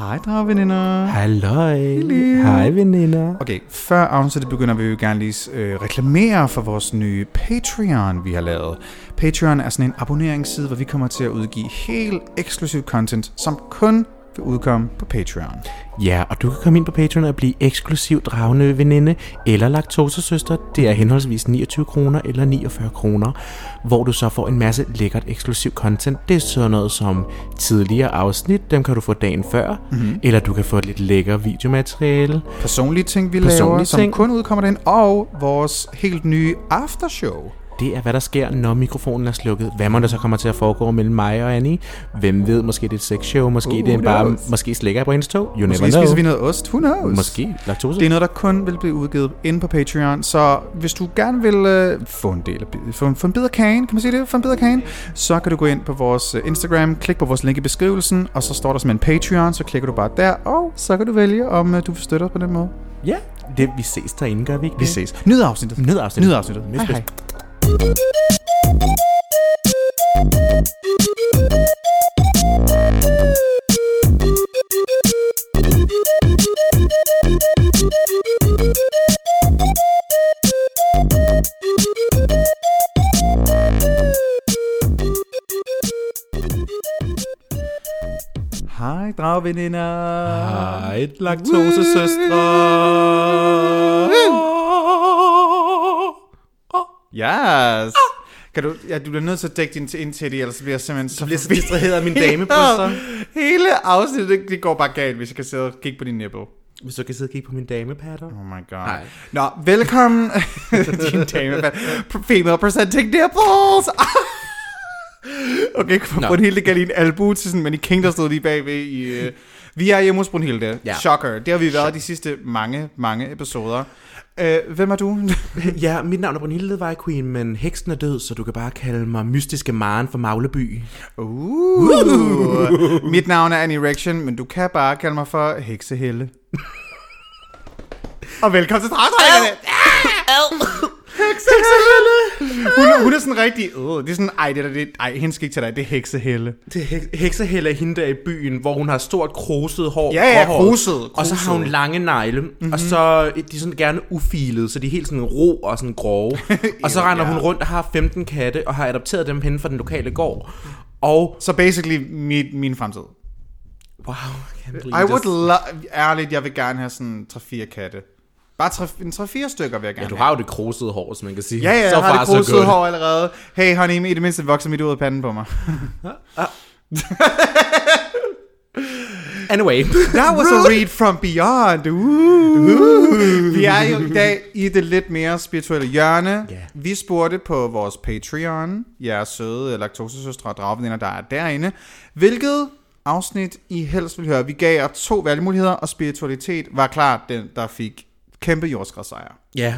Hej, dragveninder. Halløj. Hej, veninder. Okay, før afsnittet begynder, vil vi gerne lige øh, reklamere for vores nye Patreon, vi har lavet. Patreon er sådan en abonneringsside, hvor vi kommer til at udgive helt eksklusiv content, som kun vil udkomme på Patreon. Ja, og du kan komme ind på Patreon og blive eksklusiv dragende veninde eller laktosesøster. Det er henholdsvis 29 kroner eller 49 kroner, hvor du så får en masse lækkert eksklusiv content. Det er sådan noget som tidligere afsnit, dem kan du få dagen før, mm-hmm. eller du kan få et lidt lækker videomateriale. Personlige ting, vi Personlige laver, som ting. kun udkommer den, og vores helt nye aftershow. Det er, hvad der sker, når mikrofonen er slukket. Hvad må der så kommer til at foregå mellem mig og Annie? Hvem ved, måske det er et sexshow, måske Who det er bare, knows? måske slikker jeg på hendes tog. You Måske never know. spiser vi noget ost, who knows? Måske laktose. Det er noget, der kun vil blive udgivet inde på Patreon, så hvis du gerne vil øh, få en del af få, en- få en bid af kagen, kan man sige det? Få en bid af kagen, så kan du gå ind på vores øh, Instagram, klik på vores link i beskrivelsen, og så står der som en Patreon, så klikker du bare der, og så kan du vælge, om øh, du vil støtte os på den måde. Ja, det, vi ses derinde, gør vi ikke Vi det? ses. Nyd afsnittet. Nyd afsnittet. Nyd afsnittet. Nyd Hej, hej. Hej, dragveninder. Hej, laktosesøstre. Yes. Kan du, ja, du bliver nødt til at dække din ind til det, ellers bliver jeg simpelthen så, bliver så distraheret af min damebryster. Hele afsnittet, det, det går bare galt, hvis jeg kan sidde og kigge på din nipple. Hvis du kan sidde og kigge på min damepatter. Oh my god. Nej. Nå, velkommen. din dame, female presenting nipples. okay, Nå. Brunhilde gav lige en albu til sådan, men i King, der stod lige bagved i... Uh, vi er hjemme hos Brunhilde. Ja. Shocker. Det har vi været de sidste mange, mange episoder. Uh, hvem er du? Ja, mit navn er Brunhilde Vej Queen, men heksen er død, så du kan bare kalde mig mystiske Maren fra Magleby. Uh. Mit navn er Annie Erection, men du kan bare kalde mig for Heksehelle. Og velkommen til Dragdrengerne! Heksehelle! Hun, hun er sådan rigtig... Uh, det er sådan, ej, det er, det, ej, hende skal ikke til dig, det er Heksehelle. Det er hek- heksehelle er hende der i byen, hvor hun har stort kruset hår. Ja, ja, gråhåret. kruset, Og så har hun lange negle, mm-hmm. og så er de sådan gerne ufilet, så de er helt sådan rå og sådan grove. og så render ja. hun rundt og har 15 katte, og har adopteret dem hen fra den lokale gård. Og, Så basically mit, min fremtid. wow, I would love... Ærligt, jeg vil gerne have sådan 3-4 katte. Bare 3, en 3-4 stykker vil jeg gerne Ja, du har jo det krusede hår, som man kan sige. Ja, ja, så jeg har far, det så krusede hår allerede. Hey honey, i det mindste vokser mit ud af panden på mig. Anyway. That was a read from beyond. Uh. Vi er jo i dag i det lidt mere spirituelle hjørne. Ja. Vi spurgte på vores Patreon, jeres søde laktosesøstre og dragveninder, der er derinde, hvilket afsnit I helst vil høre. Vi gav jer to valgmuligheder, og spiritualitet var klart den, der fik kæmpe jordskredssejr. ja,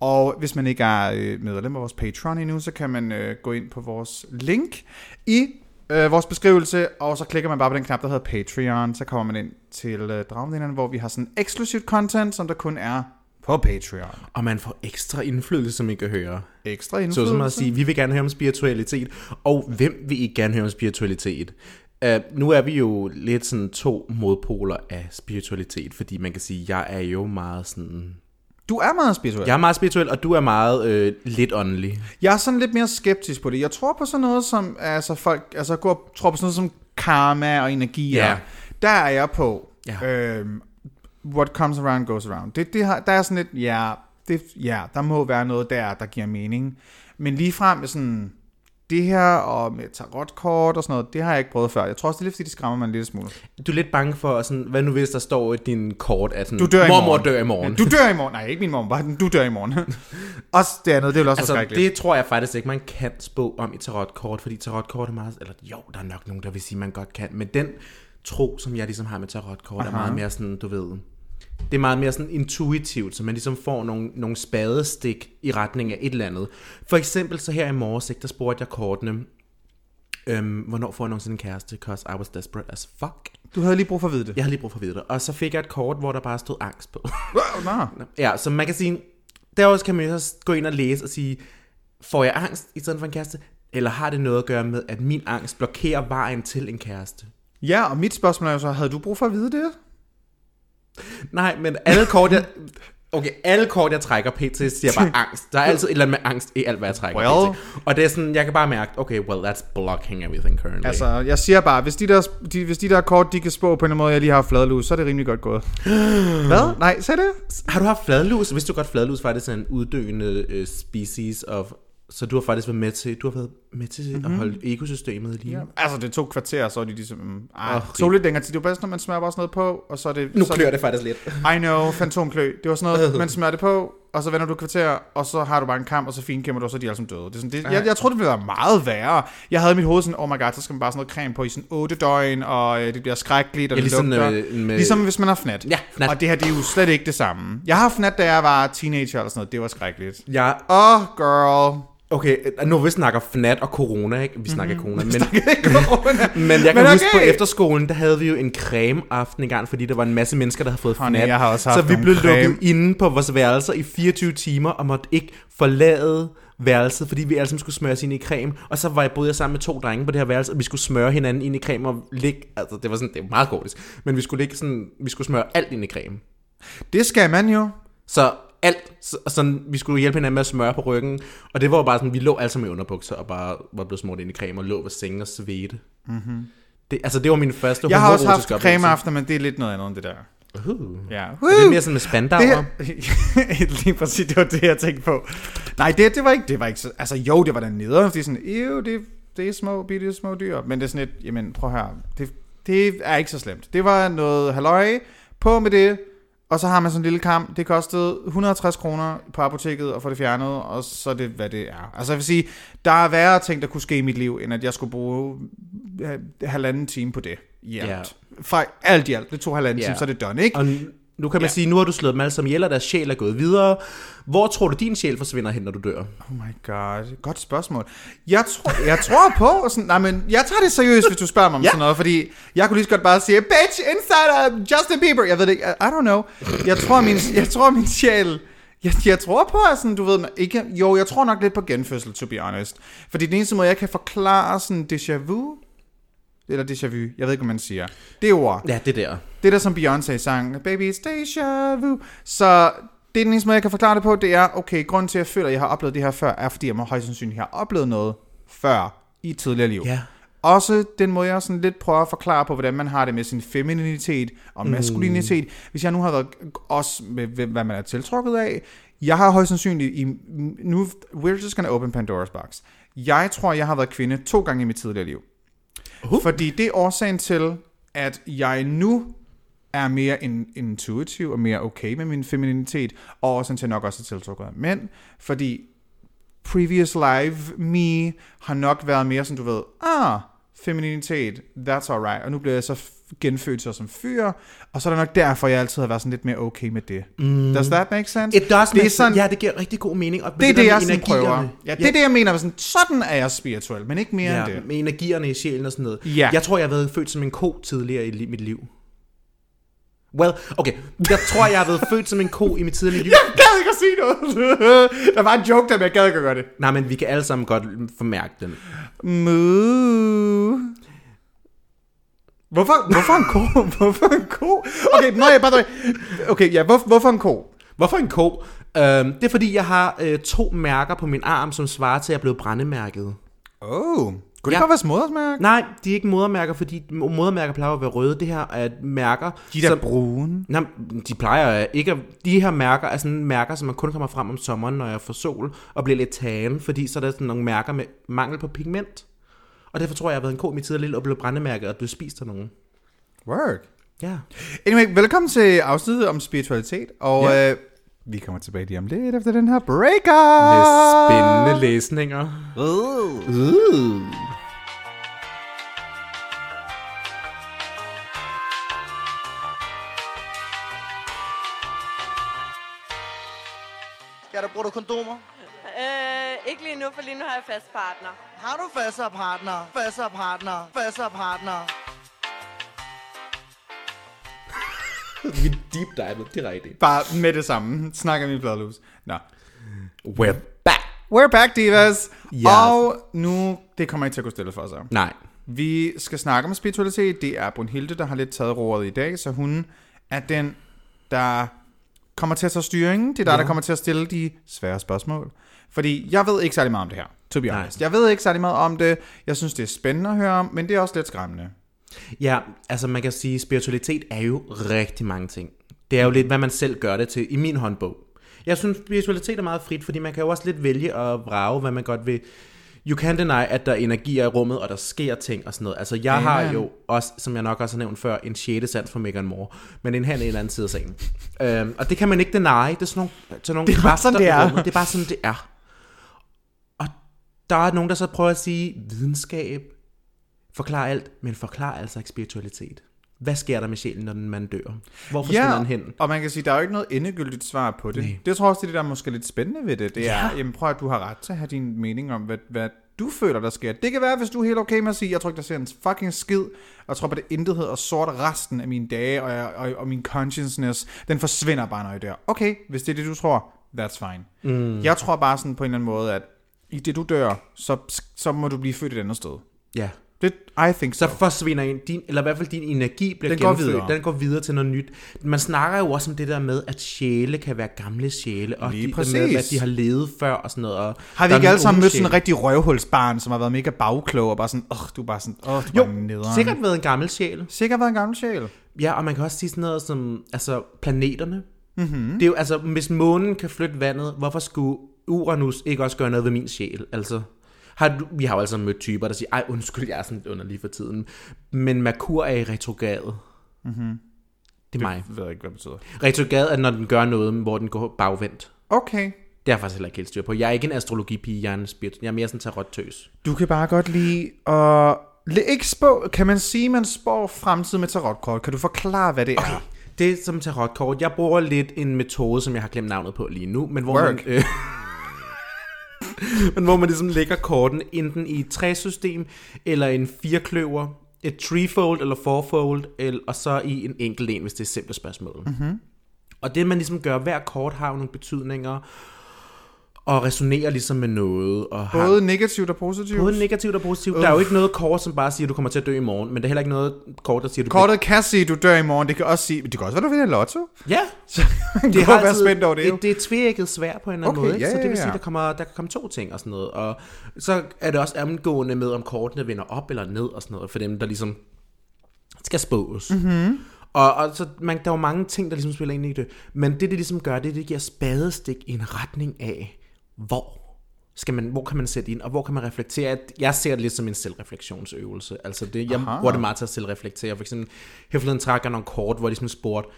Og hvis man ikke er øh, medlem af vores Patreon endnu, så kan man øh, gå ind på vores link i øh, vores beskrivelse, og så klikker man bare på den knap, der hedder Patreon, så kommer man ind til øh, Dragvenderne, hvor vi har sådan eksklusivt content, som der kun er på Patreon. og man får ekstra indflydelse, som I kan høre. Ekstra Så indflydelse. som at sige, vi vil gerne høre om spiritualitet, og hvem vil ikke gerne høre om spiritualitet? Uh, nu er vi jo lidt sådan to modpoler af spiritualitet, fordi man kan sige, jeg er jo meget sådan... Du er meget spirituel. Jeg er meget spirituel, og du er meget øh, lidt åndelig. Jeg er sådan lidt mere skeptisk på det. Jeg tror på sådan noget som, altså folk, altså går, tror på sådan noget som karma og energier. Ja. Der er jeg på. Ja. Øhm, what comes around goes around. Det, det har, der er sådan lidt, ja, det, ja, der må være noget der, der giver mening. Men lige frem sådan, det her og med tarotkort og sådan noget, det har jeg ikke prøvet før. Jeg tror også, det er lidt, fordi det skræmmer mig en lille smule. Du er lidt bange for, sådan, hvad nu hvis der står i din kort, at sådan, Du dør i mormor morgen. dør i morgen. Du dør i morgen. Nej, ikke min morgen, bare du dør i morgen. også det andet, det er jo også Altså, forskrækkeligt. det tror jeg faktisk ikke, man kan spå om i tarotkort, fordi tarotkort er meget... Eller jo, der er nok nogen, der vil sige, man godt kan. Men den tro, som jeg ligesom har med tarotkort, er meget mere sådan, du ved... Det er meget mere sådan intuitivt, så man ligesom får nogle, nogle spadestik i retning af et eller andet. For eksempel så her i morges, ikke, der spurgte jeg kortene, øhm, hvornår får jeg nogensinde en kæreste, cause I was desperate as fuck. Du havde lige brug for at vide det. Jeg har lige brug for at vide det. Og så fik jeg et kort, hvor der bare stod angst på. Nå. Ja, så man kan sige, der også kan man så gå ind og læse og sige, får jeg angst i stedet for en kæreste? Eller har det noget at gøre med, at min angst blokerer vejen til en kæreste? Ja, og mit spørgsmål er jo så, havde du brug for at vide det? Nej, men alle kort, jeg... Okay, alle kort, jeg trækker pt, siger bare angst. Der er altid et eller andet med angst i alt, hvad jeg trækker Well. pt. Og det er sådan, jeg kan bare mærke, okay, well, that's blocking everything currently. Altså, jeg siger bare, hvis de der, de, hvis de der kort, de kan spå på en måde, jeg lige har fladlus, så er det rimelig godt gået. Hvad? Nej, sagde det? Har du haft fladlus? Vidste du godt, fladlus faktisk er en uddøende uh, species of... Så du har faktisk været med til, du har været med til mm-hmm. at holde ekosystemet i live. Ja. Altså, det tog kvarter, så er de ligesom... Ah, Åh, oh, tog lidt længere tid. Det var bedst, når man smører bare sådan noget på, og så er det... Nu så klør det faktisk lidt. I know, fantomklø. Det var sådan noget, man smører det på, og så vender du et kvarter, og så har du bare en kamp, og så finkæmmer du, og så er de alle sammen døde. Det er sådan, det, jeg, jeg troede, det være meget værre. Jeg havde i mit hoved sådan, oh my god, så skal man bare sådan noget creme på i sådan 8 døgn, og øh, det bliver skrækkeligt, og Ja, det ligesom, lugter. øh, med- Ligesom hvis man har fnat. Ja, fnat. Og det her, det er jo slet ikke det samme. Jeg har fnat, da jeg var teenager eller sådan noget. Det var skrækkeligt. Ja, Åh, oh, girl. Okay, nu vi snakker FNAT og corona, ikke? Vi snakker corona, men, Corona. men jeg kan Men men huske på okay. efterskolen, der havde vi jo en creme-aften en gang, fordi der var en masse mennesker, der havde fået Honey, FNAT. jeg har også haft så vi blev creme. lukket inde på vores værelser i 24 timer, og måtte ikke forlade værelset, fordi vi alle sammen skulle smøre os ind i creme. Og så var jeg boede jeg sammen med to drenge på det her værelse, og vi skulle smøre hinanden ind i creme og ligge, altså det var sådan, det var meget gordisk, men vi skulle ligge sådan, vi skulle smøre alt ind i creme. Det skal man jo. Så alt, så, sådan, vi skulle hjælpe hinanden med at smøre på ryggen, og det var jo bare sådan, vi lå alle sammen i underbukser, og bare var blevet smurt ind i creme, og lå ved sengen og svedte. Mm-hmm. Det, altså, det var min første Jeg har også haft oplevelse. cremeaftener, men det er lidt noget andet end det der. Uh. Ja. Er det mere sådan med spandauer? Det, lige præcis, det var det, jeg tænkte på. Nej, det, det var ikke, det var ikke så, altså jo, det var der nede, fordi sådan, ew, det, det er små, bitte små dyr. Men det er sådan et, jamen prøv her, det, det er ikke så slemt. Det var noget halløj, på med det, og så har man sådan en lille kamp. Det kostede 160 kroner på apoteket at få det fjernet, og så er det, hvad det er. Altså jeg vil sige, der er værre ting, der kunne ske i mit liv, end at jeg skulle bruge øh, halvanden time på det. Ja. Fra alt i alt. Det tog halvanden Ja. time, så er det done, ikke? Og nu kan man Ja. sige, nu har du slået dem alle sammen ihjel, og deres sjæl er gået videre. Hvor tror du, din sjæl forsvinder hen, når du dør? Oh my god, godt spørgsmål. Jeg tror, jeg tror på, sådan, nej, men jeg tager det seriøst, hvis du spørger mig om Ja. sådan noget, fordi jeg kunne lige så godt bare sige, bitch, inside of Justin Bieber. Jeg ved det I don't know. Jeg tror, min, jeg tror, min sjæl, jeg, jeg tror på, at sådan, du ved, ikke, jo, jeg tror nok lidt på genfødsel, to be honest. Fordi den eneste måde, jeg kan forklare sådan déjà vu, eller déjà vu, jeg ved ikke, hvad man siger. Det ord. Ja, det der. Det der som Beyoncé sang, Baby it's deja vu. Så det er den eneste måde, jeg kan forklare det på, det er, okay, grunden til, at jeg føler, at jeg har oplevet det her før, er, fordi jeg må højst sandsynligt have oplevet noget før i et tidligere liv. Ja. Også den måde, jeg sådan lidt prøver at forklare på, hvordan man har det med sin femininitet og maskulinitet. Mm. Hvis jeg nu har været også med, med, hvad man er tiltrukket af. Jeg har højst sandsynligt i, nu, we're just gonna open Pandora's box. Jeg tror, jeg har været kvinde to gange i mit tidligere liv. Uh. Fordi det er årsagen til, at jeg nu er mere in, intuitiv og mere okay med min femininitet, og årsagen til at jeg nok også er tiltrukket af mænd, fordi previous life me har nok været mere sådan, du ved, ah, femininitet, that's alright, og nu bliver jeg så genfødt så som fyr, og så er det nok derfor, jeg altid har været sådan lidt mere okay med det. Mm. Does that make sense? It does det er sådan, Ja, det giver rigtig god mening. Og det er det, jeg sådan prøver. Ja, det er det, jeg mener. Sådan, sådan er jeg spirituel, men ikke mere Ja, end det. med energierne i sjælen og sådan noget. Ja. Jeg tror, jeg har været født som en ko tidligere i mit liv. Well, okay. Jeg tror, jeg har været født som en ko i mit tidligere liv. Jeg gad ikke at sige noget. der var en joke der, men jeg gad ikke at gøre det. Nej, men vi kan alle sammen godt formærke den. Moo. Hvorfor, hvorfor en ko? Hvorfor en ko? Okay, jeg bare Okay, ja, hvor, hvorfor en ko? Hvorfor en ko? Øhm, det er fordi, jeg har øh, to mærker på min arm, som svarer til, at jeg blevet brændemærket. Oh. Kunne det Ja. godt være smodersmærke? Nej, de er ikke modermærker, fordi modermærker plejer at være røde. Det her er mærker, De der som... brune. Nej, de plejer ikke at... De her mærker er sådan mærker, som man kun kommer frem om sommeren, når jeg får sol, og bliver lidt tan, fordi så er der sådan nogle mærker med mangel på pigment. Og derfor tror jeg, jeg har været en ko i mit tidligere liv og blevet brændemærket og blevet spist af nogen. Work. Ja. Anyway, velkommen til afsnittet om spiritualitet, og Ja. øh, vi kommer tilbage lige om lidt efter den her Med breaker. spændende læsninger. Uh. Uh. Ja, der bruger du for lige nu har jeg fast partner. Har du faste partner? Faste partner? Faste partner? Vi deep dive direkte. Bare med det samme. Snakker vi bladlus. Nå. We're back. We're back, divas. Ja. Og nu, det kommer ikke til at gå stille for sig. Nej. Vi skal snakke om spiritualitet. Det er Brunhilde, der har lidt taget roret i dag, så hun er den, der kommer til at tage styringen. Det er dig, ja. der kommer til at stille de svære spørgsmål. Fordi jeg ved ikke særlig meget om det her, to be Nej. honest. Jeg ved ikke særlig meget om det. Jeg synes, det er spændende at høre om, men det er også lidt skræmmende. Ja, altså man kan sige, spiritualitet er jo rigtig mange ting. Det er jo lidt, hvad man selv gør det til i min håndbog. Jeg synes, spiritualitet er meget frit, fordi man kan jo også lidt vælge at vrage, hvad man godt vil. You can deny, at der er energier i rummet, og der sker ting og sådan noget. Altså, jeg har Amen. jo også, som jeg nok også har nævnt før, en sjette sans for Meghan Moore, men en i en anden side af sagen. øhm, og det kan man ikke deny. Det er sådan nogle, sådan nogle Det er bare sådan, det er. Det er bare sådan, det er. Der er nogen, der så prøver at sige, videnskab forklarer alt, men forklarer altså ikke spiritualitet. Hvad sker der med sjælen, når man dør? Hvor forsvinder den hen? og man kan sige, der er jo ikke noget endegyldigt svar på det. Nej. Det tror jeg også, det er det, der er måske lidt spændende ved det. Det er, Ja. jamen prøv at du har ret til at have din mening om, hvad, hvad du føler, der sker. Det kan være, hvis du er helt okay med at sige, jeg tror ikke, der ser en fucking skid, og jeg tror på det intethed og sort resten af mine dage, og, jeg, og, og min consciousness, den forsvinder bare, når jeg dør. Okay, hvis det er det, du tror, that's fine. Mm. Jeg tror bare sådan på en eller anden måde, at i det, du dør, så, så må du blive født et andet sted. Ja. Det, I think so. Så forsvinder en, din, eller i hvert fald din energi bliver Den går videre. Den går videre til noget nyt. Man snakker jo også om det der med, at sjæle kan være gamle sjæle, og Lige de, præcis. med, at de har levet før og sådan noget. Og Har vi ikke alle sammen mødt sådan en rigtig røvhulsbarn, som har været mega bagklog, og bare sådan, åh, du er bare sådan, åh, du er Jo, nederen. sikkert været en gammel sjæl. Sikkert været en gammel sjæl. Ja, og man kan også sige sådan noget som, altså planeterne. Mhm. Mm-hmm. Det er jo, altså, hvis månen kan flytte vandet, hvorfor skulle Uranus ikke også gøre noget ved min sjæl? Altså, har du, vi har jo altså mødt typer, der siger, ej undskyld, jeg er sådan underlig for tiden. Men Merkur er i retrograde. Mm-hmm. Det er mig. Jeg ved ikke, hvad det betyder. Retrograde er, når den gør noget, hvor den går bagvendt. Okay. Det er jeg faktisk heller ikke helt styr på. Jeg er ikke en astrologipige, jeg er en spirit. Jeg er mere sådan tarot-tøs. Du kan bare godt lide at... Ikke spå, kan man sige, man spår fremtid med tarotkort? Kan du forklare, hvad det er? Det er som tarotkort. Jeg bruger lidt en metode, som jeg har glemt navnet på lige nu, men hvor Work. man... Øh, men hvor man ligesom lægger korten enten i et træsystem, eller en firkløver, et treefold eller fourfold, eller, og så i en enkelt en, hvis det er et simpelt spørgsmål. Mm-hmm. Og det man ligesom gør, hver kort har jo nogle betydninger, og resonerer ligesom med noget. Og har, Både negativt og positivt? både negativt og positivt. Der er jo ikke noget kort, som bare siger, at du kommer til at dø i morgen, men der er heller ikke noget kort, der siger, at du Kortet kan sige, at du dør i morgen. Det kan også sige... Det kan også være, du vinder lotto. Ja, Så det har være spændt over det, jo. det, det er tvækket svært på en eller anden Okay, måde. Ikke? ja, så det ja, vil sige, ja. der, kommer, der kan komme to ting og sådan noget. Og så er det også omgående med, om kortene vender op eller ned og sådan noget, for dem, der ligesom skal spås. Mhm. Mm-hmm. Og, og så, man, der er jo mange ting, der ligesom spiller ind i det. Men det, det ligesom gør, det, det giver spadestik i en retning af, hvor skal man, hvor kan man sætte ind, og hvor kan man reflektere? Jeg ser det lidt som en selvrefleksionsøvelse. Altså det, jeg Aha. bruger det meget til at selvreflektere. For eksempel, her forleden trak jeg nogle kort, hvor de ligesom spurgte,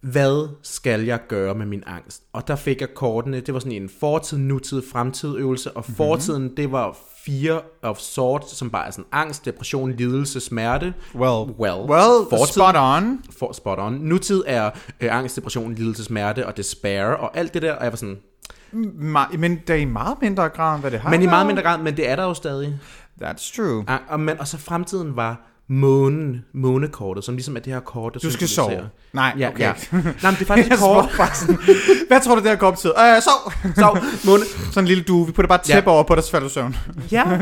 hvad skal jeg gøre med min angst? Og der fik jeg kortene, det var sådan en fortid, nutid, fremtid øvelse, og fortiden, det var fire of sort, som bare er sådan angst, depression, lidelse, smerte. Well, well, well fortid, spot on. For, spot on. Nutid er øh, angst, depression, lidelse, smerte og despair, og alt det der, og jeg var sådan, men det er i meget mindre grad, hvad det har men i meget mindre grad, men det er der jo stadig. That's true. Ah, og, men, og så fremtiden var månen, månekortet, som ligesom er det her kort, der Du skal sove. Nej, Ja, okay. ja. Nej, men det er faktisk et kort. hvad tror du, det her går betyder? Øh, sov! Sov. Måne. Sådan en lille due. Vi putter bare tæppe Ja. over på dig, så falder du søvn. Ja, Nej,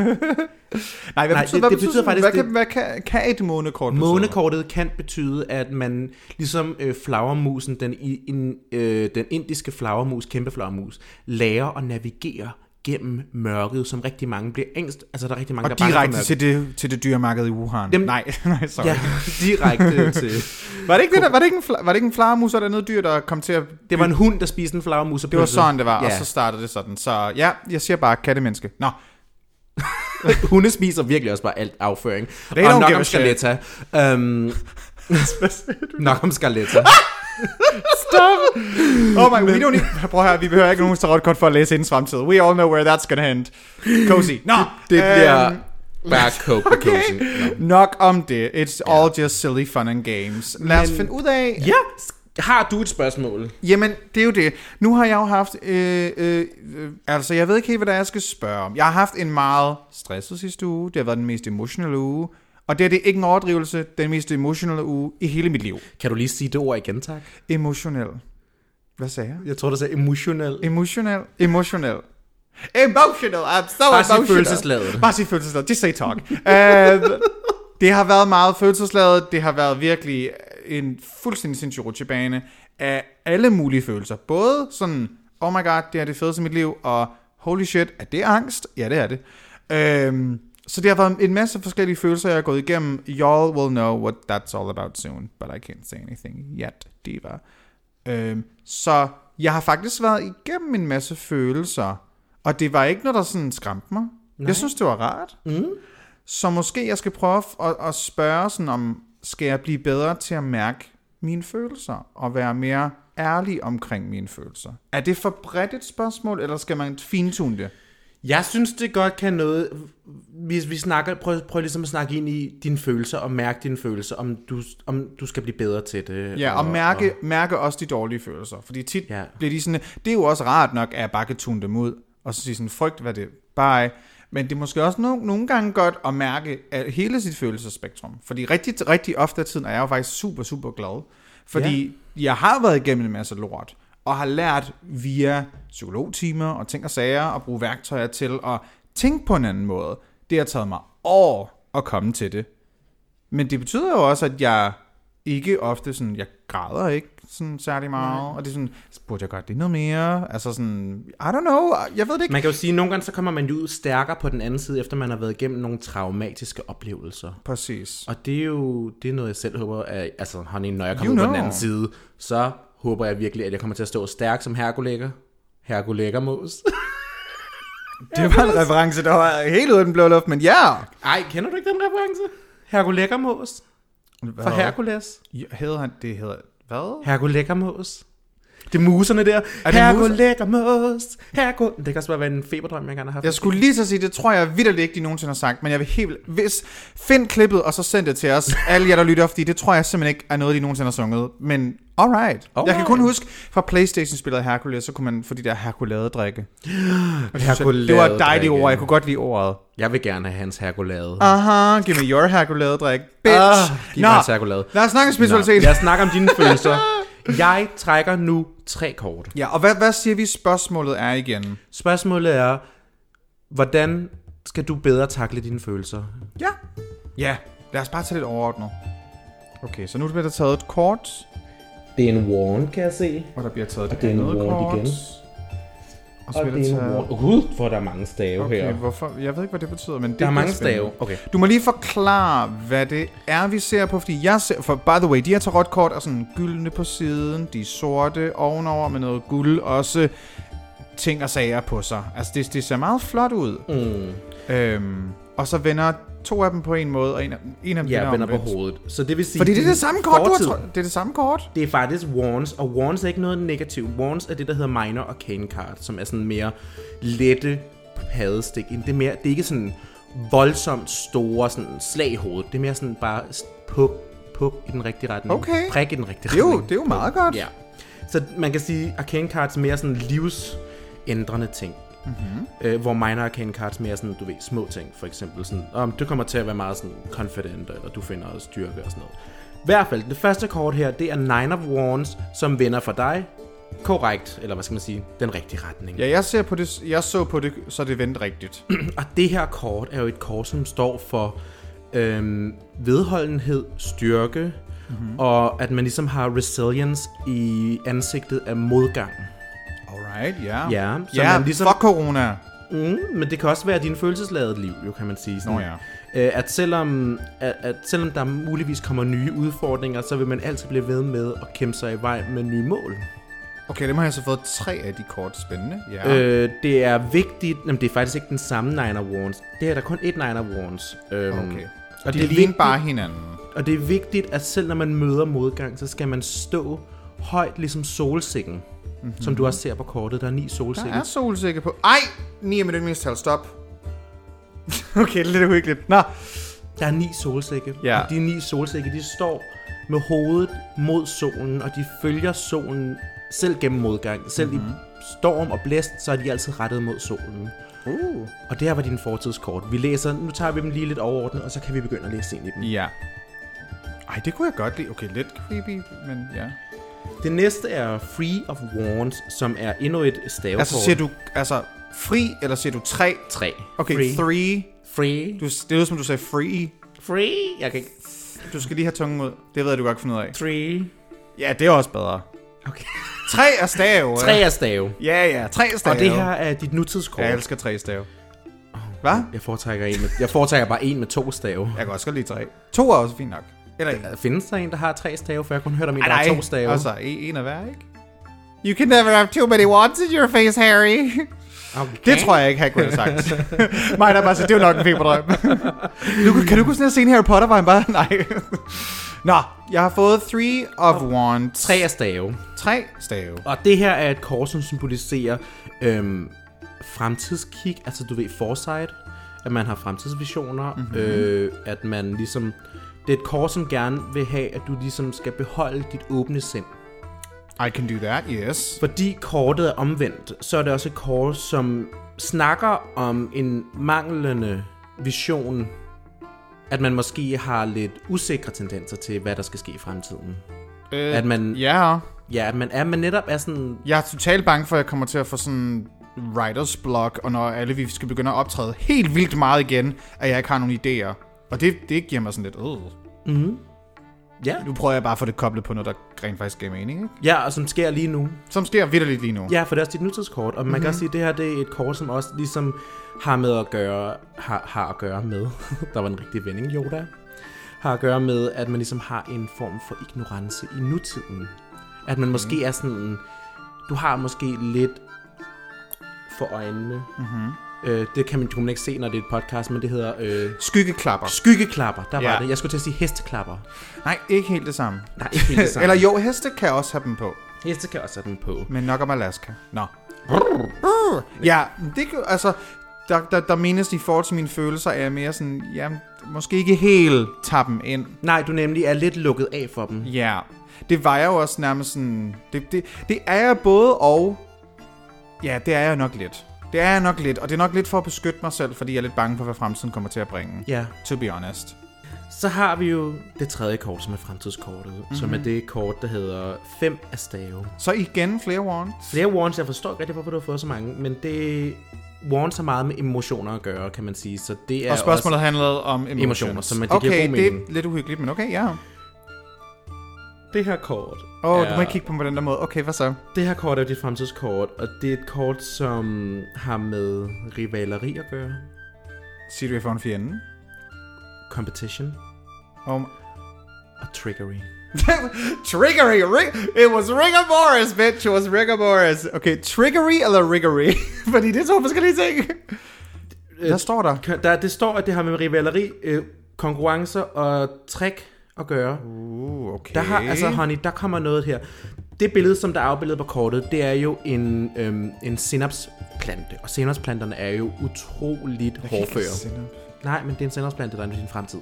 hvad Nej, betyder, det- hvad det betyder faktisk, hvad, det- kan, hvad kan, kan et månekort betyde? Månekortet kan betyde, at man ligesom øh, flagermusen, den, i, in, øh, den indiske flagermus, kæmpe flagermus, lærer at navigere gennem mørket, som rigtig mange bliver ængst. Altså, der er rigtig mange, Og der er direkte til det, til det dyremarked i Wuhan. Dem- nej, nej, sorry. Ja, direkte til... Var det ikke, det der, var det ikke en, var det ikke en flagermus eller noget dyr, der kom til at... Det var en hund, der spiste en flagermus. og Det var sådan, det var, ja. og så startede det sådan. Så ja, jeg siger bare kattemenneske. Nå, Hunde spiser virkelig også bare alt afføring. They og don't nok om. Scarletta. Um, nok om Scarletta. Stop! Oh my, we don't need, prøv her, vi behøver ikke nogen tarotkort for at læse hendes fremtid. We all know where that's gonna end. Cozy. Nå, Det bliver øhm, bare coke okay. okay. Nok om det. It's all just silly fun and games. Lad os Men- finde ud af... Ja, har du et spørgsmål? Jamen, det er jo det. Nu har jeg jo haft... Øh, øh, altså, jeg ved ikke helt, hvad det er, jeg skal spørge om. Jeg har haft en meget stresset sidste uge. Det har været den mest emotionelle uge. Og det er det ikke en overdrivelse. Den mest emotionelle uge i hele mit liv. Kan du lige sige det ord igen, tak? Emotionel. Hvad sagde jeg? Jeg tror, du sagde emotionel. Emotionel. Emotionel. Emotional. I'm so Bare sig emotional. følelsesladet. Bare sig følelsesladet. Just say talk. uh, det har været meget følelsesladet. Det har været virkelig en fuldstændig sindssyg rutsjebane af alle mulige følelser. Både sådan, oh my god, det er det fedeste i mit liv, og holy shit, er det angst? Ja, det er det. Øhm, så det har været en masse forskellige følelser, jeg har gået igennem. Y'all will know what that's all about soon, but I can't say anything yet, diva. Øhm, så jeg har faktisk været igennem en masse følelser, og det var ikke noget, der sådan skræmte mig. Nej. Jeg synes, det var rart. Mm. Så måske jeg skal prøve at, at spørge sådan om, skal jeg blive bedre til at mærke mine følelser, og være mere ærlig omkring mine følelser? Er det for bredt et spørgsmål, eller skal man fintune det? Jeg synes, det godt kan noget... Hvis vi snakker, prøv, prøv ligesom at snakke ind i dine følelser, og mærke dine følelser, om du, om du skal blive bedre til det. Ja, og, mærke, og... mærke også de dårlige følelser. Fordi tit Ja. bliver de sådan, det er jo også rart nok, at jeg bare kan tune dem ud, og så sige sådan, frygt, hvad det bye. Men det er måske også no, nogle gange godt at mærke at hele sit følelsesspektrum. Fordi rigtig, rigtig ofte af tiden er jeg jo faktisk super, super glad. Fordi ja. jeg har været igennem en masse lort, og har lært via psykologtimer og ting og sager, at bruge værktøjer til at tænke på en anden måde. Det har taget mig år at komme til det. Men det betyder jo også, at jeg ikke ofte sådan, jeg græder ikke sådan særlig meget, og det er sådan, burde jeg gøre det noget mere? Altså sådan, I don't know, jeg ved det ikke. Man kan jo sige, at nogle gange så kommer man ud stærkere på den anden side, efter man har været igennem nogle traumatiske oplevelser. Præcis. Og det er jo det er noget, jeg selv håber, at, altså honey, når jeg kommer You ud på den know. anden side, så håber jeg virkelig, at jeg kommer til at stå stærk som herkulægger. Herkulæggermås. Det var en reference, der var helt uden blå luft, men ja. Ej, kender du ikke den reference? Herkulæggermås. Fra Herkules. Hedder han, det hedder, hvad? Herkulæggermås. Det er muserne der. Er det mus- Herkulæggermås. Herkul... Det kan også bare være en feberdrøm, jeg gerne har haft. Jeg skulle lige så sige, det tror jeg vidderligt ikke, de nogensinde har sagt, men jeg vil helt... Hvis, find klippet, og så send det til os, alle jer, der lytter, fordi det tror jeg simpelthen ikke er noget, de nogensinde har sunget. Men alright. alright. Jeg kan kun huske fra Playstation-spillet Hercules, så kunne man få de der Herkulade-drikke. Herkulade Det var et dejligt ord, jeg kunne godt lide ordet. Jeg vil gerne have hans herkulade. Aha, give me your Herkulade-drik, bitch. Ah, giv mig hans herkulade. lad os snakke om spiritualitet. Nå, Lad os snakke om dine følelser. Jeg trækker nu tre kort. Ja, og hvad, hvad siger vi spørgsmålet er igen? Spørgsmålet er, hvordan skal du bedre takle dine følelser? Ja. Ja, lad os bare tage lidt overordnet. Okay, så nu bliver der taget et kort, Det er en wand, kan jeg se. og der bliver taget Og et det er en andet wand kort. igen. Og Og det der er wand. Gud, hvor der er mange stave Okay, her. hvorfor? Jeg ved ikke, hvad det betyder, men det Der er mange spændende. stave. Okay. Du må lige forklare, hvad det er, vi ser på, fordi jeg ser... For by the way, de her tarotkort er sådan gyldne på siden, de er sorte ovenover med noget guld, også ting og sager på sig. Altså, det, det ser meget flot ud. Mm. Øhm, og så vender to af dem på en måde, og en af, en af dem Ja, vender på hovedet. Så det vil sige... Fordi det er det samme kort, du fortid- har tro- Det er det samme kort. Det er faktisk wands, og wands er ikke noget negativt. Wands er det, der hedder minor arcane card, som er sådan mere lette padestik. Det er, mere, det er ikke sådan voldsomt store sådan slag i hovedet. Det er mere sådan bare puk, puk i den rigtige retning. Okay. Prik i den rigtige Det er jo, retning. det er jo meget godt. Ja. Så man kan sige, arcane cards er mere sådan livsændrende ting. Mhm. Mm-hmm. Øh, hvor minor arcane cards mere sådan, du ved, små ting. For eksempel sådan, om du kommer til at være meget sådan confident, eller du finder styrke og sådan noget. I hvert fald, det første kort her, det er Nine of Wands, som vender for dig korrekt, eller hvad skal man sige, den rigtige retning. Ja, jeg, ser på det, jeg så på det, så det vendte rigtigt. Og det her kort er jo et kort, som står for øhm, vedholdenhed, styrke, mm-hmm. og at man ligesom har resilience i ansigtet af modgang. Alright, ja. Ja, så ja man ligesom- fuck corona. Mm, men det kan også være din følelsesladede liv, jo, kan man sige. Sådan, Nå ja. øh, at, selvom, at, at selvom der muligvis kommer nye udfordringer, så vil man altid blive ved med at kæmpe sig i vej med nye mål. Okay, dem har jeg så fået tre af de kort. Spændende. Ja. Øh, det er vigtigt, jamen det er faktisk ikke den samme Nine Wands. Det er der kun et Nine Wands. Øhm, okay. Og de det, er vigtigt, bare hinanden. og det er vigtigt, at selv når man møder modgang, så skal man stå højt ligesom solsikken. Mm-hmm. Som du også ser på kortet. Der er ni Der solsikker. er solsikke på... Ej! 9 er mit yndlingstal. Stop. okay, det er lidt uhyggeligt. Nå. Der er ni solsikke. Ja. Og de ni solsikke, de står med hovedet mod solen, og de følger solen selv gennem modgang. Selv mm-hmm. i storm og blæst, så er de altid rettet mod solen. Uh. Og det her var din fortidskort. Vi læser, nu tager vi dem lige lidt overordnet, og så kan vi begynde at læse ind i dem. Ja. Ej, det kunne jeg godt lide. Okay, lidt creepy, men ja. Det næste er Free of Wands, som er endnu et stavekort. Altså, siger du... Altså, Fri, eller siger du tre? Tre. Okay, Free. three. Free. Du, det lyder som, du sagde free. Free. Jeg kan ikke... Du skal lige have tungen ud. Det ved jeg, du godt finde ud af. Three. Ja, det er også bedre. Okay. Tre er stav. Tre er stave. Ja, ja, tre er stav. Og det her er dit nutidskort. Jeg elsker tre stav. Hvad? Jeg foretrækker, en med, jeg foretrækker bare en med to stave. Jeg kan også godt lide tre. To er også fint nok. Eller en. Findes der en, der har tre stave? For jeg kun hørt om en, der har nej. to stave. Altså, en, af hver, ikke? You can never have too many wants in your face, Harry. okay. Det tror jeg ikke, Hagrid har sagt. Mig der bare siger, det er jo nok en feberdrøm. du, kan du kunne sådan have set Harry Potter, var han bare, nej. Nå, jeg har fået Three of Wands. Tre er stave. Tre stave. Og det her er et kort, som symboliserer øhm, fremtidskig, altså du ved, foresight, at man har fremtidsvisioner, Mhm. mm-hmm. øh, at man ligesom, det er et kort, som gerne vil have, at du ligesom skal beholde dit åbne sind. I can do that, yes. Fordi kortet er omvendt, så er det også et kort, som snakker om en manglende vision, at man måske har lidt usikre tendenser til, hvad der skal ske i fremtiden. Øh, At man, Ja, ja, at man, er, man netop er sådan, jeg er totalt bange for, at jeg kommer til at få sådan writers block, og når alle vi skal begynde at optræde helt vildt meget igen, at jeg ikke har nogen idéer. Og det, det giver mig sådan lidt, øh. mm, ja, Nu prøver jeg bare at få det koblet på noget, der rent faktisk giver mening, ikke? ja, og som sker lige nu. Som sker vidderligt lige nu. Ja, for det er også dit nutidskort, og man mm-hmm. kan også sige, at det her det er et kort, som også ligesom har med at gøre, har, har at gøre med, der var en rigtig vending, Yoda, har at gøre med, at man ligesom har en form for ignorance i nutiden. At man måske er sådan, du har måske lidt for øjnene. Mm-hmm. Øh, det kan man, kan man ikke se, når det er et podcast, men det hedder øh, Skyggeklapper. skyggeklapper. Der var Ja. det. Jeg skulle til at sige hesteklapper. Nej, ikke helt det samme. Nej, ikke helt det samme. Eller jo, heste kan også have dem på. Heste kan også have den på. Men nok om Alaska. Nå. Ja, det kan- altså, der, der, der menes i forhold til mine følelser, er jeg mere sådan, ja, måske ikke helt tage dem ind. Nej, du nemlig er lidt lukket af for dem. Ja, det var jeg jo også nærmest sådan, det, det, det er jeg både og, ja, det er jeg nok lidt. Det er jeg nok lidt, og det er nok lidt for at beskytte mig selv, fordi jeg er lidt bange for, hvad fremtiden kommer til at bringe. Ja. To be honest. Så har vi jo det tredje kort, som er fremtidskortet, mm-hmm. som er det kort, der hedder 5 af stave. Så igen flere wands. Flere wands, jeg forstår ikke rigtig, hvorfor du har fået så mange, men det... Wands har meget med emotioner at gøre, kan man sige, så det er Og spørgsmålet også handlede om emotions. Emotioner, så man- det giver okay, god det er mening. lidt uhyggeligt, men okay, ja. Det her kort. Åh, oh, er- du må ikke kigge på mig på den der måde. Okay, hvad så? Det her kort er dit fremtidskort, og det er et kort, som har med rivaleri at gøre. Siger du, jeg får en fjende? Competition Um, og trickery. triggery! Rig- it was rigor Morris, bitch! It was rigor Morris. Okay, triggery eller riggery? Fordi det er to forskellige ting. Hvad står der? Der, det står, at det har med rivaleri, øh, konkurrencer og trick at gøre. Uh, okay. Der har, altså honey, der kommer noget her. Det billede, som der er afbildet på kortet, det er jo en, øhm, en sinapsplante. Og sinapsplanterne er jo utroligt hårdføre. Nej, men det er en sinapsplante, der er i din fremtid.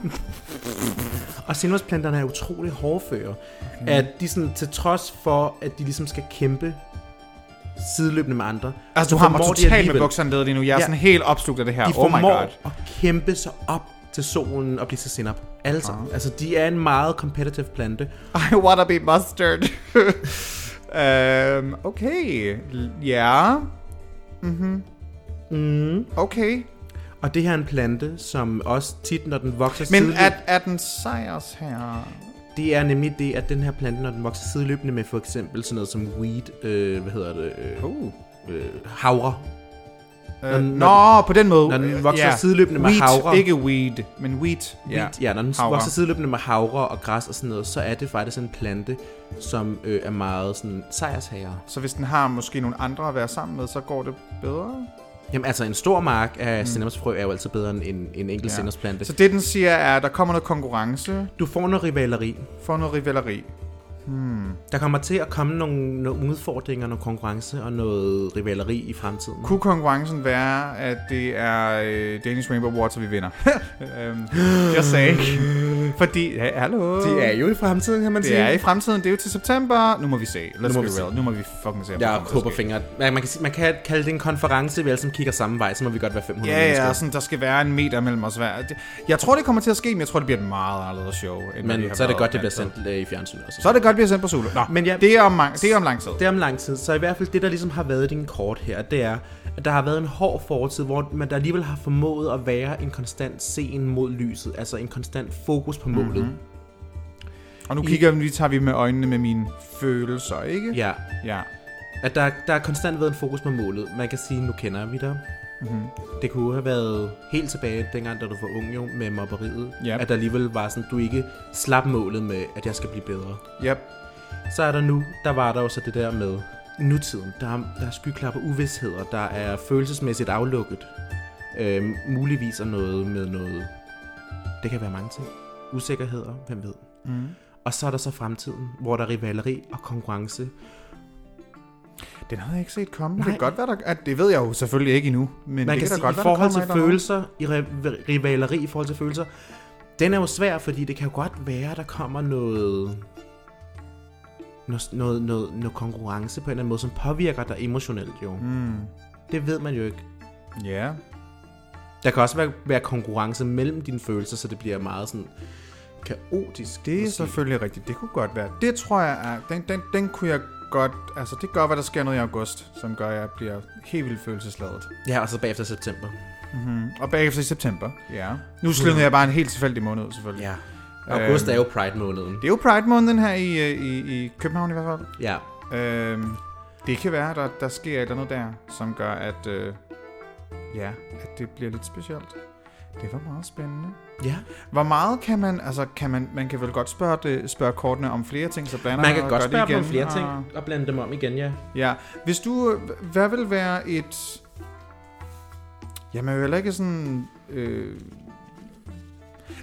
og sinapsplanterne er utroligt hårdføre. Mm. At de sådan, til trods for, at de ligesom skal kæmpe sideløbende med andre. Altså, så du har mig totalt med bukserne nede lige nu. Jeg er Ja. sådan helt opslugt af det her. De oh my god. at kæmpe sig op til solen og blive til sinap. Alle sammen. Altså, de er en meget competitive plante. I wanna be mustard. um, okay. Ja. Mm. Okay. Og det her er en plante, som også tit, når den vokser Men sideløb- er, er den sejrs her? det er nemlig det, at den her plante, når den vokser sideløbende med for eksempel sådan noget som weed, øh, hvad hedder det, øh, Uh. øh, havre. Uh, Når- nå, på den måde. Når den Øh, vokser ja. sideløbende med wheat, havre. ikke weed, men wheat. Ja. ja, når den havre. vokser sideløbende med havre og græs og sådan noget, så er det faktisk en plante, som øh, er meget sådan sejrshager. Så hvis den har måske nogle andre at være sammen med, så går det bedre? Jamen altså, en stor mark af mm. er jo altid bedre end en, en enkelt ja. sinapsplante. Så det, den siger, er, at der kommer noget konkurrence Du får noget rivaleri. for noget rivaleri. Der kommer til at komme nogle, nogle udfordringer, noget konkurrence og noget rivaleri i fremtiden. Kunne konkurrencen være, at det er øh, Danish Rainbow Water, vi vinder? øhm, jeg sagde ikke. Fordi, ja, hallo. Det er jo i fremtiden, kan man det er i fremtiden. Det er jo til september. Nu må vi se. Let's Nu må be vi se. real. Nu må vi fucking se, Jeg håber fingre. Man, man, kan, sige- man kan kalde det en konference, vi alle sammen kigger samme vej, så må vi godt være 500 Ja, mennesker. ja, sådan, der skal være en meter mellem os hver. Det- Jeg tror, det kommer til at ske, men jeg tror, det bliver et meget anderledes show. End Men så er det godt, det bliver sendt øh, i fjernsynet også. Så er det godt, godt blive sendt på Zulu. Nå, Men ja, det, er om mang- det er om lang tid. Det er om lang tid. Så i hvert fald det, der ligesom har været i din kort her, det er, at der har været en hård fortid, hvor man der alligevel har formået at være en konstant sen mod lyset. Altså en konstant fokus på målet. Mhm. Mm-hmm. Og nu kigger vi, tager vi med øjnene med mine følelser, ikke? Ja, Ja. at der, der har konstant været en fokus på målet. Man kan sige, nu kender vi dig. Mm-hmm. Det kunne have været helt tilbage, dengang da du var ung jo, med mobberiet. Ja. At der alligevel var sådan, du ikke slap målet med, at jeg skal blive bedre. Yep. Så er der nu, der var der jo så det der med nutiden. Der er, der er skyklapper uvidsheder, der er følelsesmæssigt aflukket. Øhm, muligvis er noget med noget... Det kan være mange ting. Usikkerheder, hvem ved. Mm. Og så er der så fremtiden, hvor der er rivaleri og konkurrence. Den havde jeg ikke set komme. Nej. Det kan godt være, der, at det ved jeg jo selvfølgelig ikke endnu. Men Man det kan da sige, godt i være, forhold der til følelser, i ri- rivaleri i forhold til følelser, den er jo svær, fordi det kan jo godt være, der kommer noget, noget, noget, noget, noget konkurrence på en eller anden måde, som påvirker dig emotionelt jo. Mm. Det ved man jo ikke. Ja. Der kan også være, være konkurrence mellem dine følelser, så det bliver meget sådan kaotisk. Det er måske. selvfølgelig rigtigt. Det kunne godt være. Det tror jeg er... Den, den, den kunne jeg godt... Altså, det gør, hvad der sker noget i august, som gør, at jeg bliver helt vildt følelsesladet. Ja, og så bagefter september. Mm-hmm. Og bagefter i september. Ja. Nu slyngede jeg bare en helt tilfældig måned, selvfølgelig. Ja. August Øhm. er jo Pride-måneden. Det er jo Pride-måneden her i, øh, i, i København i hvert fald. Ja. Øhm, det kan være, der, der sker et eller andet der, som gør, at, øh, ja, at det bliver lidt specielt. Det var meget spændende. Ja. Hvor meget kan man, altså kan man, man kan vel godt spørge, det, spørge kortene om flere ting, så blander Man kan godt spørge dem om flere og- ting og blande dem om igen, ja. Ja, hvis du, hvad vil være et, jamen jo heller ikke sådan, øh,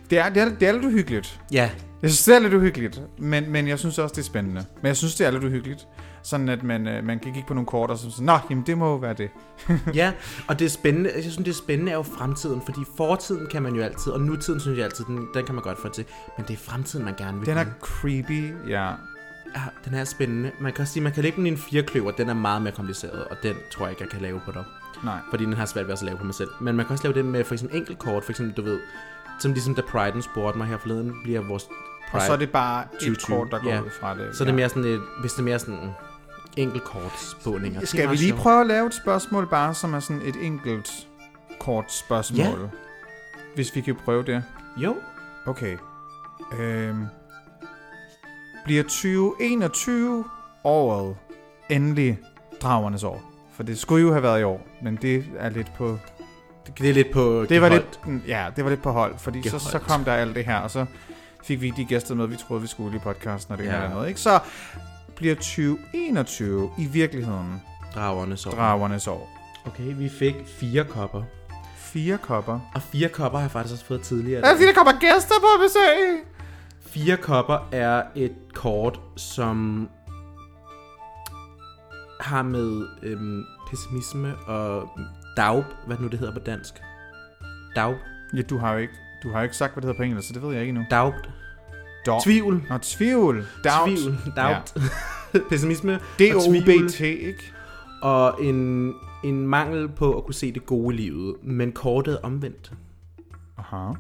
det er, det er, det er lidt uhyggeligt. Ja, Jeg synes, det er lidt uhyggeligt, men, men jeg synes også, det er spændende. Men jeg synes, det er lidt uhyggeligt. Sådan at man, øh, man kan kigge på nogle kort og så sådan, Nå, jamen det må jo være det. ja, og det er spændende, jeg synes det er spændende er jo fremtiden, fordi fortiden kan man jo altid, og nutiden synes jeg altid, den, den kan man godt få til, men det er fremtiden, man gerne vil Den er vide. creepy, ja. Ja, den er spændende. Man kan også sige, man kan lægge den i en firekløver, den er meget mere kompliceret, og den tror jeg ikke, jeg kan lave på dig. Nej. Fordi den har svært ved at lave på mig selv. Men man kan også lave den med for eksempel enkeltkort, for eksempel, du ved, som ligesom da Pride'en spurgte mig her forleden, bliver vores Pride. Og så er det bare et 2020, kort, der går ja. ud fra det. så er det mere sådan et, hvis det er mere sådan enkeltkortspåninger. Skal vi lige prøve at lave et spørgsmål bare, som er sådan et enkelt kort spørgsmål? Ja. Hvis vi kan prøve det. Jo. Okay. Øhm. Bliver 2021 året endelig dragernes år? For det skulle jo have været i år, men det er lidt på... Det er lidt på Det var lidt, ja, det var lidt på hold, fordi så, så kom der alt det her, og så fik vi de gæster med, vi troede, vi skulle i podcasten, og det Ja. her noget, ikke? Så bliver 2021 i virkeligheden Dragerne så. dragernes år. Okay, vi fik fire kopper. Fire kopper. Og fire kopper har jeg faktisk også fået tidligere. Er det fordi, der kommer gæster på besøg? Fire kopper er et kort, som har med øhm, pessimisme og daub, hvad nu det hedder på dansk. Daub. Ja, du har jo ikke, du har jo ikke sagt, hvad det hedder på engelsk, så det ved jeg ikke endnu. Daub. Dog. Tvivl. Nå, tvivl. Doubt. Tvivl. Doubt. Ja. Pessimisme. tvivl, ikke? Og en, en mangel på at kunne se det gode i livet. Men kortet omvendt. Aha.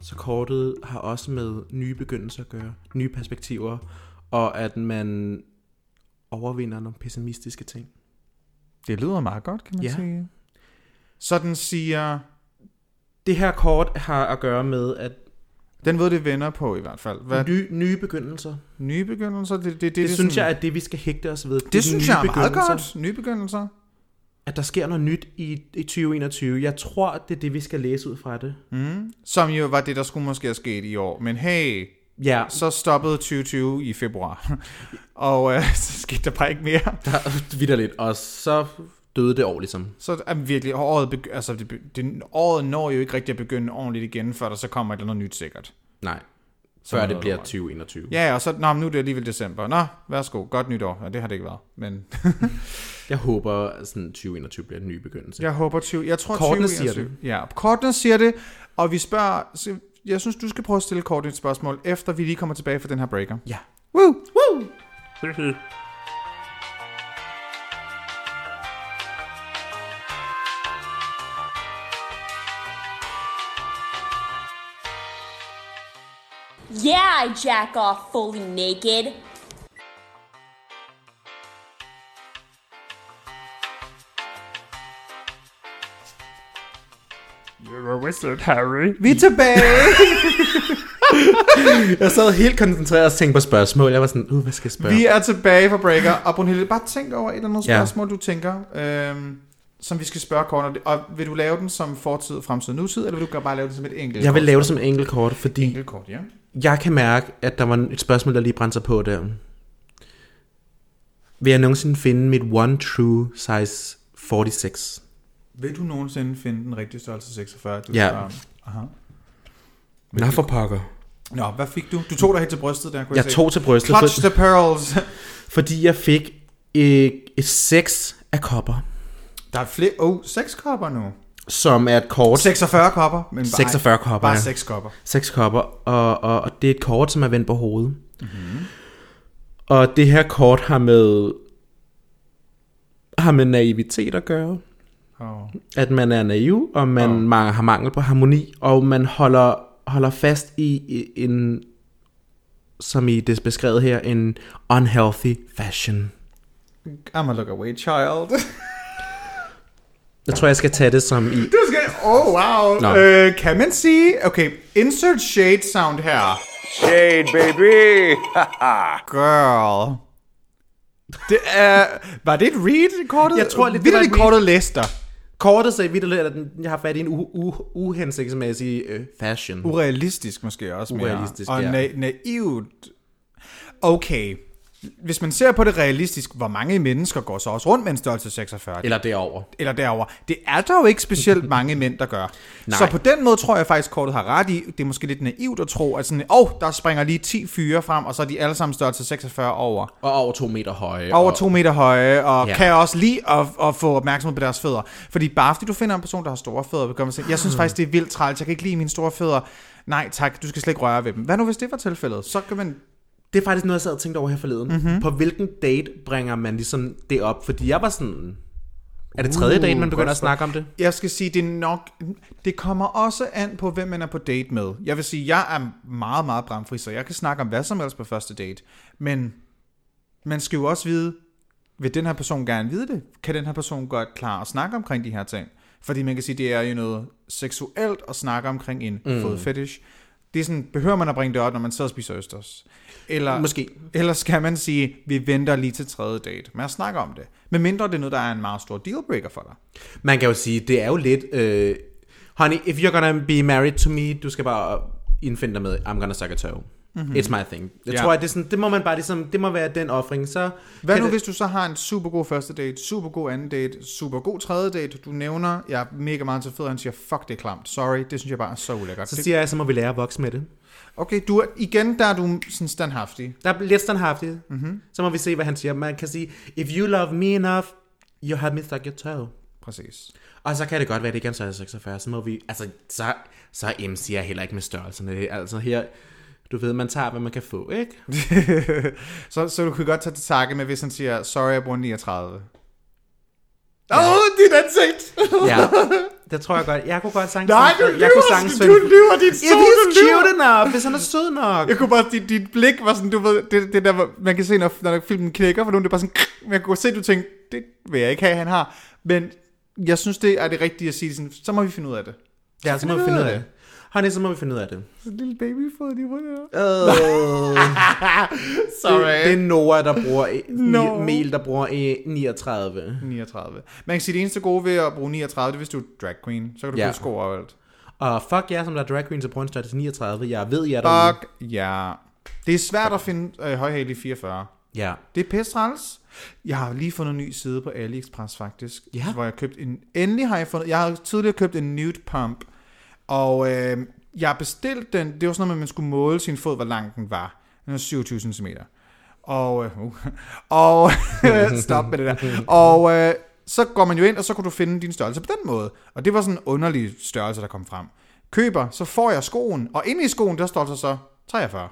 Så kortet har også med nye begyndelser at gøre. Nye perspektiver. Og at man overvinder nogle pessimistiske ting. Det lyder meget godt, kan man Ja. sige. Så den siger... Det her kort har at gøre med, at Den ved det vender på i hvert fald. Hvad, nye, nye begyndelser. nye begyndelser? Det, det, det, Det, det, det synes sådan, jeg er det, vi skal hægte os ved. Det er synes jeg er meget godt. Nye begyndelser. At der sker noget nyt i, i 2021. Jeg tror, det er det, vi skal læse ud fra det. Mm. Som jo var det, der skulle måske have sket i år. Men hey, Ja, så stoppede 2020 i februar. og øh, så skete der bare ikke mere. der, vidderligt. Og så døde det år ligesom. Så er virkelig året, begy- altså det, det, året når jo ikke rigtig at begynde ordentligt igen, før der så kommer et eller andet nyt sikkert. Nej, Så før noget det bliver lort. 2021. Ja, og så, nå, men nu er det alligevel december. Nå, værsgo, godt nytår. Ja, det har det ikke været, men Jeg håber, at sådan 2021 bliver en ny begyndelse. jeg håber 20, jeg tror Kortene 2021. siger Ja, kortene siger det, og vi spørger, jeg synes, du skal prøve at stille kort et spørgsmål, efter vi lige kommer tilbage fra den her breaker. Ja. Woo! Woo! Yeah, I jack off fully naked. You're a wizard, Harry. Vi er tilbage! jeg sad helt koncentreret og tænkte på spørgsmål. Jeg var sådan, uh, hvad skal jeg spørge? Vi er tilbage fra Breaker, og Brunhilde, bare tænk over et eller andet Ja. spørgsmål, du tænker, øhm, som vi skal spørge kort. Og- vil du lave den som fortid, fremtid, nutid, eller vil du bare lave det som et enkelt Jeg vil kort lave det som enkelt kort, fordi Enkelt kort, ja. jeg kan mærke, at der var et spørgsmål, der lige brændte sig på der. Vil jeg nogensinde finde mit one true size 46? Vil du nogensinde finde den rigtige størrelse 46? Du Ja. om? Aha. Nå for pokker. Nå, hvad fik du? Du tog dig helt til brystet der, kunne Jeg se. tog til brystet, Clutch for, the pearls. fordi jeg fik et, et sex af kopper, Der er flere... Oh, seks kopper nu. som er et kort. 46 kopper. Men bare, 46 kopper, Bare ja. seks kopper. Seks kopper, og, og, og det er et kort, som er vendt på hovedet. Mm-hmm. Og det her kort har med har med naivitet at gøre. Oh. At man er naiv, og man oh. har mangel på harmoni, og man holder, holder fast i i en, som i det er beskrevet her, en unhealthy fashion. I'm a look away child. Jeg tror, jeg skal tage det som i... Du skal... Oh, wow. Nå. Øh, kan man sige... Okay, insert shade sound her. Shade, baby. Girl. Det er... Var det et read, kortet? Jeg tror lidt, det Vildt var et det kortet læste dig. Kortet sagde vidt, at den- jeg har fat i en u- u- uhensigtsmæssig øh, fashion. Urealistisk måske også mere. Urealistisk, Og ja. na- naivt. Okay. Hvis man ser på det realistisk, hvor mange mennesker går så også rundt med en størrelse 46? Eller derover. eller derover. Det er der jo ikke specielt mange mænd, der gør. Nej. Så på den måde tror jeg faktisk, kortet har ret i. Det er måske lidt naivt at tro, at sådan, åh, oh, der springer lige 10 fyre frem, og så er de alle sammen størrelse 46 over. Og over to meter høje. Over og, to meter høje, og Ja. kan også lide at, at få opmærksomhed på deres fødder. Fordi bare fordi du finder en person, der har store fødder, gøre mig sige, jeg synes faktisk, det er vildt træls, jeg kan ikke lide mine store fødder. Nej tak, du skal slet ikke røre ved dem. Hvad nu, hvis det var tilfældet? Så kan man... Det er faktisk noget, jeg sad og tænkte over her forleden. Mhm. Mm-hmm. På hvilken date bringer man ligesom det op? Fordi jeg var sådan... Er det tredje Uh, date, man begynder godt at snakke om det? Jeg skal sige, det nok... Det kommer også an på, hvem man er på date med. Jeg vil sige, jeg er meget, meget bramfri, så jeg kan snakke om hvad som helst på første date. Men man skal jo også vide, vil den her person gerne vide det? Kan den her person godt klar at snakke omkring de her ting? Fordi man kan sige, det er jo noget seksuelt at snakke omkring en mm. fodfetish. Det er sådan, behøver man at bringe det op, når man sidder og spiser østers? Eller, Måske. Eller skal man sige, vi venter lige til tredje date med at snakke om det? Men mindre det er noget, der er en meget stor dealbreaker for dig. Man kan jo sige, det er jo lidt... Øh, honey, if you're gonna be married to me, du skal bare indfinde dig med, I'm gonna suck a toe. Mm-hmm. It's my thing. Jeg Ja. tror, at det, er sådan, det må man bare ligesom, det må være den offring. Så Hvad nu, det, hvis du så har en super god første date, super god anden date, super god tredje date, du nævner, jeg er mega meget til fed, han siger, fuck, det er klamt, sorry, det synes jeg bare er så ulækkert. Så siger jeg, så må vi lære at vokse med det. Okay, du er, igen, der er du sådan standhaftig. Der er lidt standhaftigt. Mhm. Mm-hmm. Så må vi se, hvad han siger. Man kan sige, if you love me enough, you have me stuck your toe. Præcis. Og så kan det godt være, at det ikke er en størrelse 46, så må vi, altså, så, så MC jeg heller ikke med størrelserne. Altså her, du ved, man tager, hvad man kan få, ikke? så, så du kan godt tage til takke med, hvis han siger, sorry, jeg bruger 39. Åh, oh, dit ansigt! Ja, det tror jeg godt. Jeg kunne godt sagtens... Nej, du jeg lyver, kunne sagtens du lyver, dit he's du lyver. cute enough, hvis han er sød nok. Jeg kunne bare, dit, dit blik var sådan, du ved, det, det der, man kan se, når, når filmen knækker for det er bare sådan, men jeg kunne se, du tænkte, det vil jeg ikke have, han har. Men jeg synes, det er det rigtige at sige, sådan, så må vi finde ud af det. Ja, så må vi finde ud af det. Honey, så må vi finde ud af det. Så en lille babyfod på der. Uh, Sorry. det, det er Noah, der bruger... No. No. Mel, der bruger eh, 39. 39. Man kan sige, det eneste gode ved at bruge 39, det er, hvis du er drag queen. Så kan du Ja. få sko overalt. Og fuck jer, som der er drag queens og bruger en størrelse 39. Jeg ved, jer derude. Fuck, ja. Det er svært at finde øh, højhæl i 44. Ja. Det er pisse træls. Jeg har lige fundet en ny side på AliExpress faktisk, Ja. hvor jeg købt en... Endelig har jeg fundet... Jeg har tidligere købt en nude pump, og øh, jeg bestilte den... Det var sådan noget med, at man skulle måle sin fod, hvor lang den var. Den var 27 cm. Og... Øh, uh, og... stop med det der. Og... Øh, så går man jo ind, og så kan du finde din størrelse på den måde. Og det var sådan en underlig størrelse, der kom frem. Køber, så får jeg skoen, og inde i skoen, der står der så 43.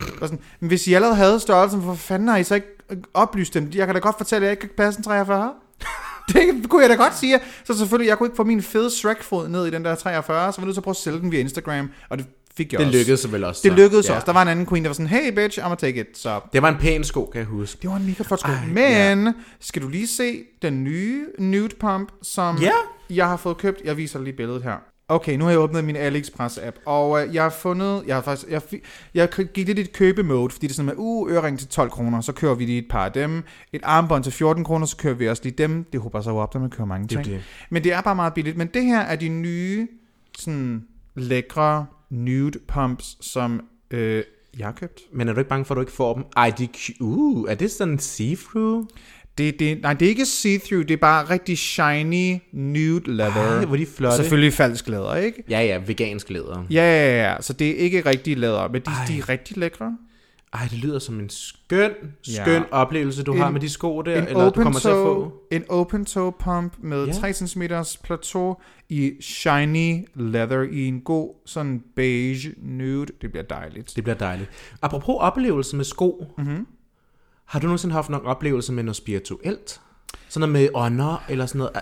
Og sådan, men hvis I allerede havde størrelsen, hvorfor fanden har I så ikke øh, oplyst dem? Jeg kan da godt fortælle, at jeg ikke kan passe en 43. det kunne jeg da godt sige. Så selvfølgelig, jeg kunne ikke få min fede Shrek-fod ned i den der 43, så var jeg nødt til at prøve at sælge den via Instagram. Og det fik jeg Det også. lykkedes vel også. Det så. lykkedes Ja. også. Der var en anden queen, der var sådan, hey bitch, I'm gonna take it. Så Det var en pæn sko, kan jeg huske. det var en mega flot sko. Ej, Men skal du lige se den nye nude pump, som Ja. jeg har fået købt. Jeg viser lige billedet her. Okay, nu har jeg åbnet min AliExpress-app, og øh, jeg har fundet, jeg har faktisk, jeg, jeg gik lidt i et købemode, fordi det er sådan med, uh, ørering til 12 kroner, så kører vi lige et par af dem. Et armbånd til 14 kroner, så kører vi også lige dem. Det håber sig jo op, når man kører mange Det ting. det. Men det er bare meget billigt. Men det her er de nye, sådan lækre nude pumps, som øh, jeg har købt. Men er du ikke bange for, at du ikke får dem? Ej, de, uh, er det sådan see-through? Det, det, nej, det er ikke see-through, det er bare rigtig shiny nude leather. Ej, hvor er de flotte. Selvfølgelig falsk læder, ikke? Ja, ja, vegansk læder. Ja, ja, ja, så det er ikke rigtig læder, men de, Ej. de er rigtig lækre. Ej, det lyder som en skøn, Ja. skøn oplevelse, du En- har med de sko der, En eller du kommer til at toe, få. en open toe pump med Ja. 3 cm plateau i shiny leather i en god sådan beige nude. Det bliver dejligt. Det bliver dejligt. Apropos oplevelse med sko. Mhm. Mm-hmm. Har du nogensinde haft nok oplevelse med noget spirituelt? Sådan noget med ånder, eller sådan noget?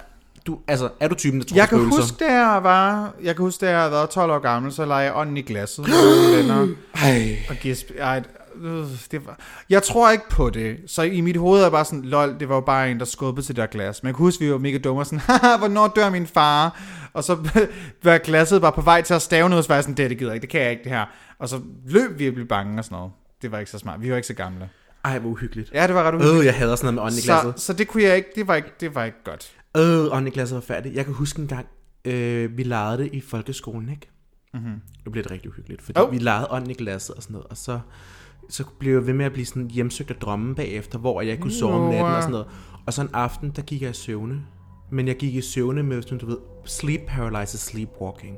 Du, altså, er du typen, der tror Jeg kan spøgelser? huske, da jeg var, jeg kan huske, da jeg været 12 år gammel, så lagde jeg ånden i glasset med mine venner. Ej. Og gisp, ej, øh, det var, jeg tror ikke på det. Så i mit hoved er bare sådan, lol, det var jo bare en, der skubbede til det der glas. Men jeg kan huske, vi var mega dumme og sådan, haha, hvornår dør min far? Og så var glasset bare på vej til at stave noget, så var jeg sådan, det, det gider jeg ikke, det kan jeg ikke det her. Og så løb vi og blev bange og sådan noget. Det var ikke så smart. Vi var ikke så gamle. Ej, hvor uhyggeligt. Ja, det var ret uhyggeligt. Øh, jeg hader sådan noget med ånden i glasset. så, så det kunne jeg ikke, det var ikke, det var ikke godt. Øh, ånden i glasset var færdigt. Jeg kan huske en gang, øh, vi legede det i folkeskolen, ikke? Mm-hmm. Nu bliver det rigtig uhyggeligt, fordi Oh. vi legede ånden i glasset og sådan noget, og så, så blev jeg ved med at blive sådan hjemsøgt af drømme bagefter, hvor jeg kunne sove om natten og sådan noget. Og så en aften, der gik jeg i søvne. Men jeg gik i søvne med, sådan, du ved, sleep paralysis, sleepwalking.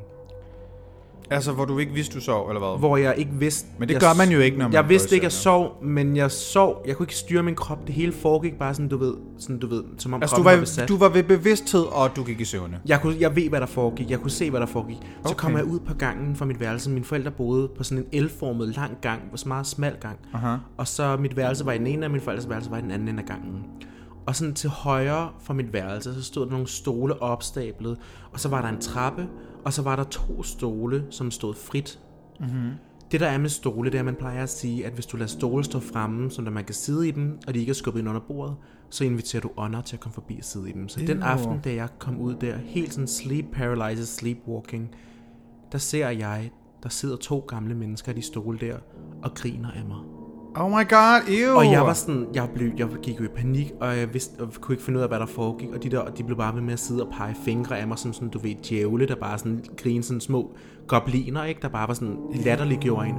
Altså, hvor du ikke vidste, du sov, eller hvad? Hvor jeg ikke vidste... Men det jeg, gør man jo ikke, når man Jeg vidste ikke, jeg sov, men jeg sov. Jeg kunne ikke styre min krop. Det hele foregik bare sådan, du ved, sådan, du ved som om Altså, du kroppen var var, besat. du var ved bevidsthed, og du gik i søvne. Jeg, kunne, jeg ved, hvad der foregik. Jeg kunne se, hvad der foregik. Så Okay. kom jeg ud på gangen fra mit værelse. Mine forældre boede på sådan en L-formet lang gang, sådan en meget smal gang. Aha. Og så mit værelse var i den ene, og min forældres værelse var i den anden ende af gangen. Og sådan til højre for mit værelse, så stod der nogle stole opstablet. Og så var der en trappe, og så var der to stole, som stod frit. Mm-hmm. Det der er med stole, det er, at man plejer at sige, at hvis du lader stole stå fremme, så man kan sidde i dem, og de ikke er skubbet ind under bordet, så inviterer du ånder til at komme forbi og sidde i dem. Så den Ew. aften, da jeg kom ud der, helt sådan sleep paralysis, sleepwalking, der ser jeg, der sidder to gamle mennesker i de stole der, og griner af mig. Oh my god, ew. Og jeg var sådan, jeg, blev, jeg gik jo i panik, og jeg vidste, og kunne ikke finde ud af, hvad der foregik. Og de der, de blev bare ved med at sidde og pege fingre af mig, som sådan, du ved, djævle, der bare sådan grine sådan små gobliner, ikke? Der bare var sådan latterliggjorde en.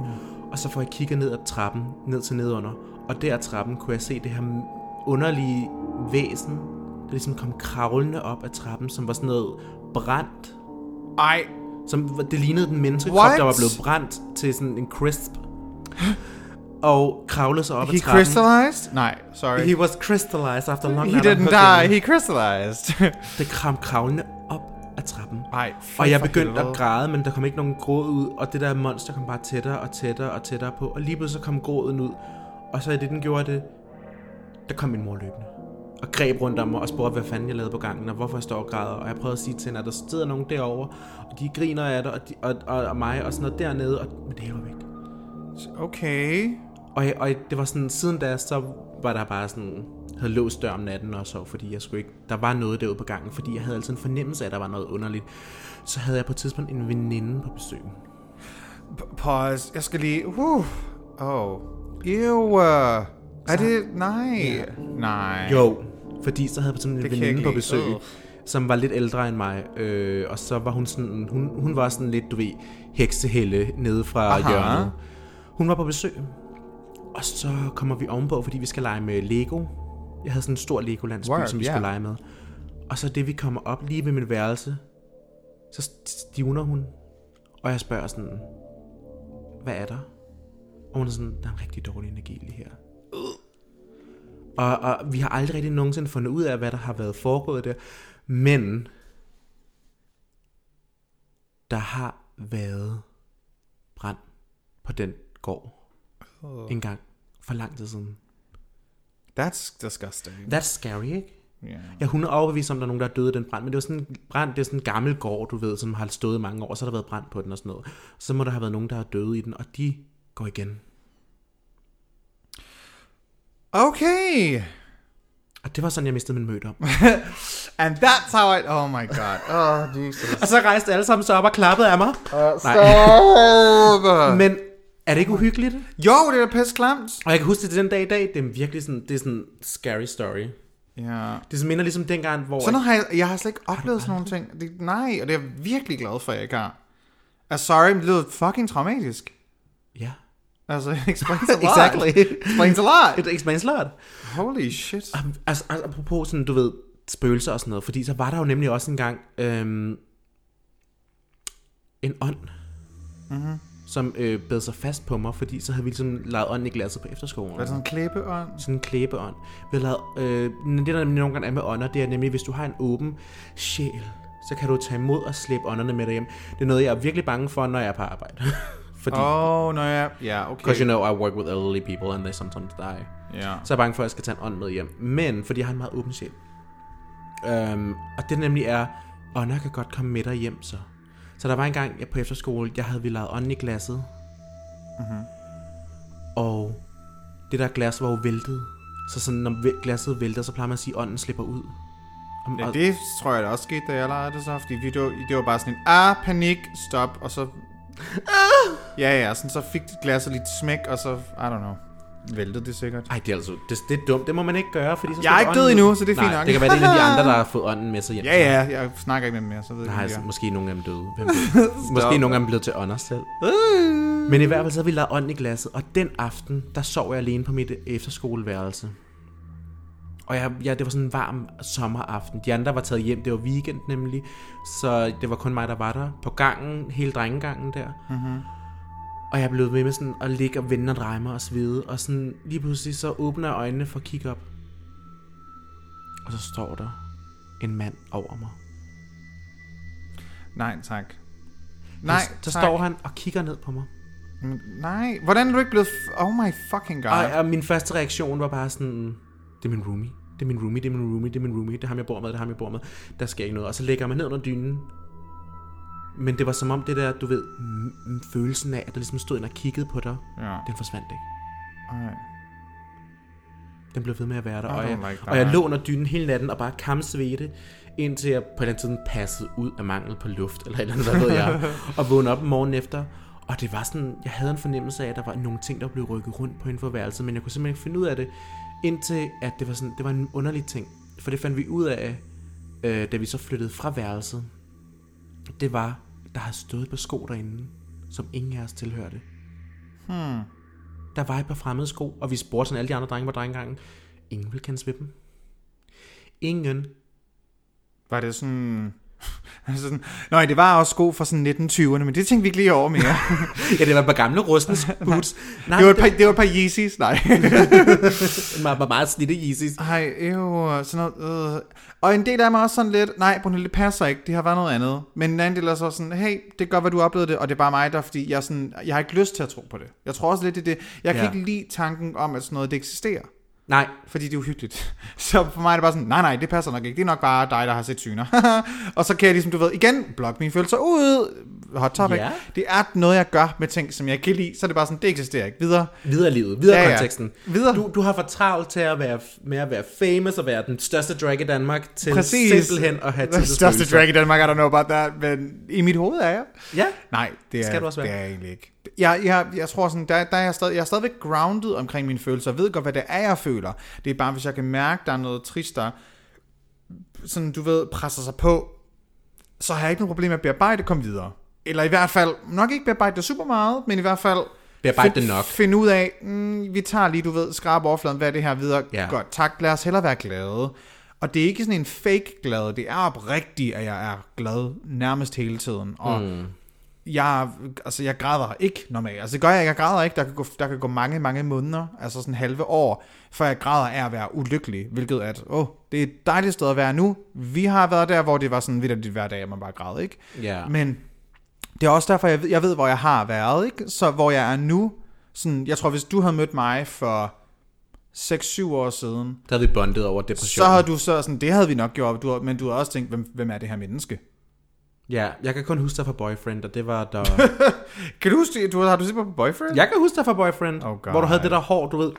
Og så får jeg kigget ned ad trappen, ned til nedunder. Og der ad trappen kunne jeg se det her underlige væsen, der ligesom kom kravlende op ad trappen, som var sådan noget brændt. Ej, Som, det lignede den menneskekrop, What? der var blevet brændt til sådan en crisp. Og kravlede sig op he ad trappen. crystallized? Nej, sorry. He was crystallized after long He didn't die, he crystallized. Det kram kravlende op ad trappen. Ej, Og jeg begyndte at græde, men der kom ikke nogen gråd ud, og det der monster kom bare tættere og tættere og tættere på, og lige pludselig så kom gråden ud. Og så i det, den gjorde det, der kom min mor løbende. Og greb rundt om mig og spurgte, hvad fanden jeg lavede på gangen, og hvorfor jeg står og græder. Og jeg prøvede at sige til hende, at der sidder nogen derovre, og de griner af det, og, de, og, og, og mig, og sådan noget dernede, og, men det var væk. Okay. Og, og det var sådan, siden da, så var der bare sådan, havde låst dør om natten og så, fordi jeg skulle ikke, der var noget derude på gangen, fordi jeg havde altid en fornemmelse af, at der var noget underligt. Så havde jeg på et tidspunkt en veninde på besøg. P- Pause. Jeg skal lige... Uh. Oh. Ew. Er det... Nej. Nej. Jo, fordi så havde jeg på sådan en Det veninde på besøg, Ugh. som var lidt ældre end mig, øh, og så var hun sådan, hun, hun var sådan lidt, du ved, heksehelle nede fra. Aha. hjørnet. Hun var på besøg, og så kommer vi ovenpå, fordi vi skal lege med Lego. Jeg havde sådan en stor Lego-landsby, Word, som vi ja. skulle lege med. Og så det, vi kommer op lige ved mit værelse, så stivner hun, og jeg spørger sådan, hvad er der? Og hun er sådan, der er en rigtig dårlig energi lige her. Og, og vi har aldrig rigtig nogensinde fundet ud af, hvad der har været foregået der. Men der har været brand på den gård en gang for lang tid siden. That's disgusting. That's scary, ikke? Ja. Jeg hun er overbevist om, at der er nogen, der er døde i den brand, men det var sådan en brand, det er sådan en gammel gård, du ved, som har stået mange år, så har der været brand på den og sådan noget. Så må der have været nogen, der er døde i den, og de går igen. Okay. Og det var sådan, jeg mistede min møde om. And that's how I... Oh my god. Oh, Jesus. og så rejste alle sammen så op og klappede af mig. Stop! Men er det ikke uhyggeligt? Jo, det er pisse klamt. Og jeg kan huske det den dag i dag, det er virkelig sådan, det er sådan en scary story. Ja. Det minder ligesom dengang, hvor... Sådan noget har jeg, jeg har slet ikke oplevet sådan nogle ting. Det, nej, og det er jeg virkelig glad for, at jeg ikke har. I'm sorry, men det lyder fucking traumatisk. Ja. Altså, it explains a lot. Exactly. explains a lot. Et explains a lot. Holy shit. Altså, altså, apropos sådan, du ved, spøgelser og sådan noget, fordi så var der jo nemlig også engang øhm, en ånd, mm-hmm. Som øh, bed sig fast på mig, fordi så havde vi ligesom lavet ånden i glasset på efterskolen. Er det sådan en klæbeånd? sådan en klæbeånd. Vi har lavet, øh, det der nemlig nogle gange er med ånder, det er nemlig, hvis du har en åben sjæl, så kan du tage imod og slæbe ånderne med dig hjem. Det er noget, jeg er virkelig bange for, når jeg er på arbejde. Fordi, oh, nå ja. Ja, okay. because you know, I work with elderly people, and they sometimes die. Ja. Så er jeg bange for, at jeg skal tage en ånd med hjem. Men, fordi jeg har en meget åben sjæl. Øhm, og det nemlig er, ånder kan godt komme med dig hjem så. Så der var en gang jeg på efterskole, jeg havde vi lavet ånden i glasset. Mm-hmm. Og det der glas var jo væltet. Så sådan, når glasset vælter, så plejer man at sige, at ånden slipper ud. Og, Ja, det tror jeg da også skete, da jeg lavede det så, fordi vi, det, var, det var bare sådan en, ah, panik, stop, og så... Ja, ja, sådan, så fik glasset lidt smæk, og så, I don't know, væltede det sikkert. ej, det er altså, det, det er dumt, det må man ikke gøre, fordi så Jeg er ikke død endnu, ud. så det er fint Nej, nok. det kan være, det er en af de andre, der har fået ånden med sig hjem. Ja, ja, jeg snakker ikke med dem mere, så ved jeg Nej, ikke, altså, måske nogle af dem døde. Hvem ved? måske nogle af dem blev til ånder selv. Men i hvert fald så havde vi lavet ånden i glasset, og den aften, der sov jeg alene på mit efterskoleværelse. Og jeg, ja, det var sådan en varm sommeraften. De andre var taget hjem, det var weekend nemlig, så det var kun mig, der var der. På gangen, hele drengegangen der. Mm-hmm. Og jeg blev ved med sådan at ligge og vende og dreje mig og svede. Og sådan lige pludselig så åbner jeg øjnene for at kigge op. Og så står der en mand over mig. Nej, tak. Nej, så tak. står han og kigger ned på mig. Nej, hvordan er du ikke blevet... F- oh my fucking god. Og, og min første reaktion var bare sådan, det er min roomie. Det er min roomie, det er min roomie, det er min roomie, det er ham, jeg bor med, det er ham, jeg bor med. Der sker ikke noget. Og så lægger jeg mig ned under dynen. Men det var som om det der, du ved, følelsen af, at der ligesom stod en og kiggede på dig, Ja. den forsvandt ikke. Nej. Den blev ved med at være der. I Og jeg, like og jeg lå under dynen hele natten og bare kamsvedte, indtil jeg på andet tidspunkt passede ud af mangel på luft, eller eller andet, hvad ved jeg, og vågnede op morgen efter. Og det var sådan, jeg havde en fornemmelse af, at der var nogle ting, der blev rykket rundt på inden for værelset, men jeg kunne simpelthen ikke finde ud af det, indtil at det var, sådan, det var en underlig ting. For det fandt vi ud af, øh, da vi så flyttede fra værelset. Det var, der havde stået et par sko derinde, som ingen af os tilhørte. Hmm. Der var et par fremmede sko, og vi spurgte sådan alle de andre drenge på drengegangen. Ingen ville kendes ved dem. Ingen. Var det sådan... altså sådan... Nej, det var også sko fra sådan 1920'erne, men det tænkte vi ikke lige over mere. Ja, det var et par gamle rustne boots. Nej, det, var et par, det var et par Yeezys, nej. det var, var meget slidte Yeezys. Ej, ew, sådan noget, øh. Og en del af mig er også sådan lidt, nej, Brunhilde, det passer ikke, det har været noget andet. Men en anden del er så sådan, hey, det kan godt være, du oplevede det, og det er bare mig, der, fordi jeg, sådan, jeg har ikke lyst til at tro på det. Jeg tror også lidt, det er det. Jeg kan Ja. ikke lide tanken om, at sådan noget, det eksisterer. Nej, Fordi det er uhyggeligt. Så for mig er det bare sådan, nej, nej, det passer nok ikke. Det er nok bare dig, der har set syner. og så kan jeg ligesom, du ved, igen, blokke mine følelser ud. Hot topic. Ja. Det er noget, jeg gør med ting, som jeg kan lide. Så er det bare sådan, det eksisterer ikke. Videre. videre livet, videre Ja, ja, konteksten. Videre. Du, du har for travlt til at være, med at være famous og være den største drag i Danmark, til Præcis. simpelthen at have Den største drag i Danmark, I don't know about that. Men i mit hoved er jeg. Ja, Nej, det er, Skal du også være. det er jeg egentlig ikke. Jeg, jeg, jeg tror sådan, der, der er jeg, stadig, jeg er stadigvæk grounded omkring mine følelser. Jeg ved godt, hvad det er, jeg føler. Det er bare, hvis jeg kan mærke, der er noget trist, der sådan, du ved, presser sig på, så har jeg ikke noget problem med at bearbejde det, komme videre. Eller i hvert fald, nok ikke bearbejde det super meget, men i hvert fald Bearbejde find- det nok. Finde ud af, mm, vi tager lige, du ved, skrab overfladen, hvad er det her videre? Ja. Godt, tak, lad os hellere være glade. Og det er ikke sådan en fake glad, det er oprigtigt, at jeg er glad nærmest hele tiden. Og mm. Jeg, altså, jeg græder ikke normalt. Altså det gør jeg ikke, jeg græder ikke. Der kan, gå, der kan gå mange, mange måneder, altså sådan halve år, før jeg græder af at være ulykkelig. Hvilket at, åh, det er et dejligt sted at være nu. Vi har været der, hvor det var sådan vidt hver dag, at man bare græd, ikke? Ja. Men det er også derfor, jeg ved, jeg ved, hvor jeg har været, ikke? Så hvor jeg er nu, sådan, jeg tror, hvis du havde mødt mig for 6-7 år siden, Der havde vi bondet over depression. så har du så sådan, det havde vi nok gjort, du men du har også tænkt, hvem, hvem er det her menneske? Ja, jeg kan kun huske dig fra Boyfriend, og det var der... Kan du huske, det? du, har du set på Boyfriend? jeg kan huske dig fra Boyfriend, Oh, God. hvor du havde det der hår, du ved,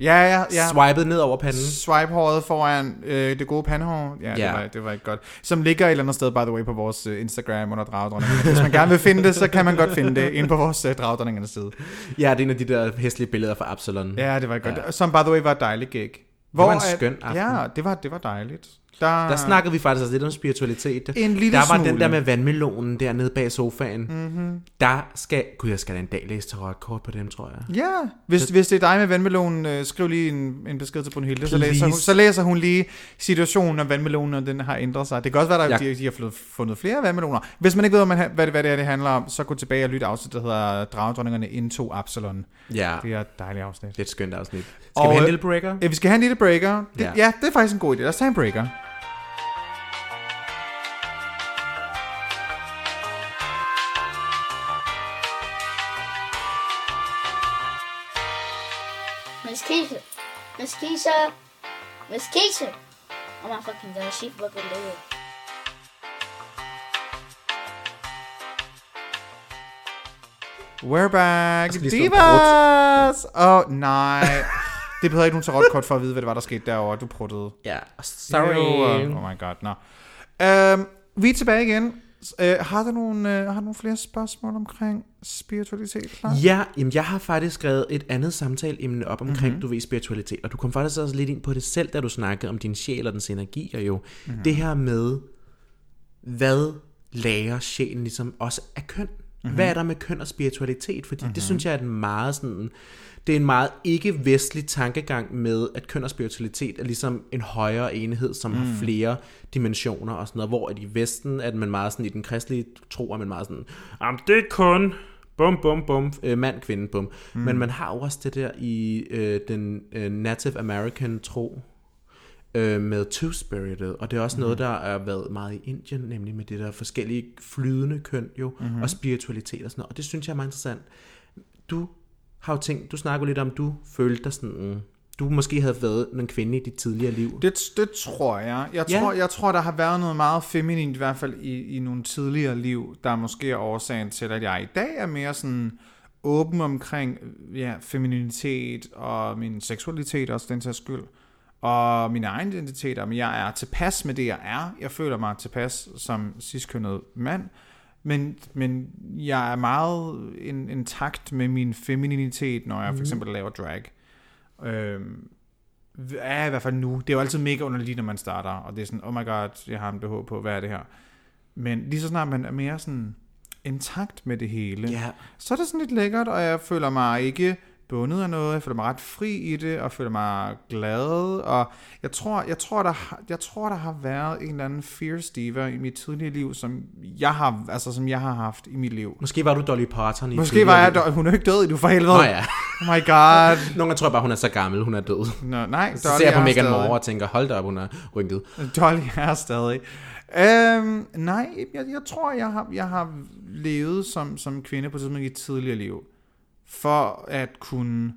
Ja, ja, ja. swipet ned over panden. Swipe-håret foran øh, det gode pandehår. Ja, Ja. Det, var, det var ikke godt. Som ligger et eller andet sted, by the way, på vores øh, Instagram under dragdronningerne. Hvis man gerne vil finde det, så kan man godt finde det inde på vores øh, dragdronningernes side. Ja, det er en af de der hæslige billeder fra Absalon. Ja, det var godt. Ja. Som by the way var et dejligt gig. var en skøn aften. Ja, det var, det var dejligt. Der, Der snakkede vi faktisk også lidt om spiritualitet. En lille der var smule. den der med vandmelonen dernede bag sofaen. Mm-hmm. Der skal... Gud, jeg skal da en dag læse tarotkort på dem, tror jeg. Ja, hvis, hvis det er dig med vandmelonen, øh, skriv lige en, en besked til Brunhilde, så læser, hun, så læser hun lige situationen om vandmelonen, og den har ændret sig. Det kan også være, at Ja. de, de har fundet, flere vandmeloner. Hvis man ikke ved, hvad, man, hvad, det, hvad det er, det handler om, så gå tilbage og lyt afsnit, der hedder Dragdronningerne Into Absalon. Ja, Det er et dejligt afsnit. det er et skønt afsnit. Skal Og, vi have en øh, lille breaker? Ja, vi skal have en lille breaker. Det, Ja. ja. ja, det er faktisk en god idé. Lad os tage en breaker. Miss Keisha. Oh my fucking god, she fucking dead. We're back. Divas! Åh, oh, nej. Det behøver ikke nogen tarotkort for at vide, hvad det var, der skete derovre. Du pruttede. Ja, sorry. Jo, oh my god, nå. Øhm, vi er tilbage igen. Øh, har, du nogle, øh, har du nogle flere spørgsmål omkring spiritualitet? Klar? Ja, jamen jeg har faktisk skrevet et andet samtaleemne op omkring, Mhm. mm-hmm. du ved, spiritualitet. Og du kom faktisk også lidt ind på det selv, da du snakkede om din sjæl og dens energier jo. Mhm. Mm-hmm. Det her med, hvad lærer sjælen ligesom også af køn? Mhm. Mm-hmm. Hvad er der med køn og spiritualitet? Fordi mm-hmm. det synes jeg er en meget sådan... Det er en meget ikke-vestlig tankegang med, at køn og spiritualitet er ligesom en højere enhed, som mm. har flere dimensioner og sådan noget, hvor at i Vesten er man meget sådan, i den kristelige tro er man meget sådan, jamen det er kun bum, bum, bum, øh, mand, kvinde, bum. Mm. Men man har også det der i øh, den øh, Native American tro, øh, med two-spirited, og det er også mm-hmm. noget, der er været meget i Indien, nemlig med det der forskellige flydende køn jo, mm-hmm. og spiritualitet og sådan noget, og det synes jeg er meget interessant. Du har jo tænkt, du snakker lidt om, du følte dig sådan, du måske havde været en kvinde i dit tidligere liv. Det, det tror jeg. Jeg Ja. tror, jeg tror, der har været noget meget feminint, i hvert fald i, i nogle tidligere liv, der måske er årsagen til, at jeg i dag er mere sådan åben omkring ja, femininitet og min seksualitet også, den sags skyld. Og min egen identitet, om jeg er tilpas med det, jeg er. Jeg føler mig tilpas som ciskønnet mand. Men, men jeg er meget in, intakt med min femininitet, når jeg for eksempel laver drag. Øhm, er i hvert fald nu. Det er jo altid mega underligt, når man starter, og det er sådan, oh my god, jeg har en BH på, hvad er det her? Men lige så snart man er mere sådan intakt med det hele, Ja, så er det sådan lidt lækkert, og jeg føler mig ikke bundet af noget, jeg føler mig ret fri i det, og føler mig glad, og jeg tror, jeg tror, der, har- jeg tror, der har været en eller anden fierce diva i mit tidlige liv, som jeg har, altså, som jeg har haft i mit liv. måske var du Dolly Parton i Måske var jeg, dø- hun er ikke død endnu for helvede. Nå ja. Oh my god. Nogle gange tror jeg bare, hun er så gammel, hun er død. Nå, nej, Så ser jeg på Megan. Moore og tænker, hold da op, hun er rynket. Dolly er stadig. Øhm, nej, jeg, jeg tror, jeg har, jeg har levet som, som kvinde på tidspunkt i et tidligere liv. For at kunne...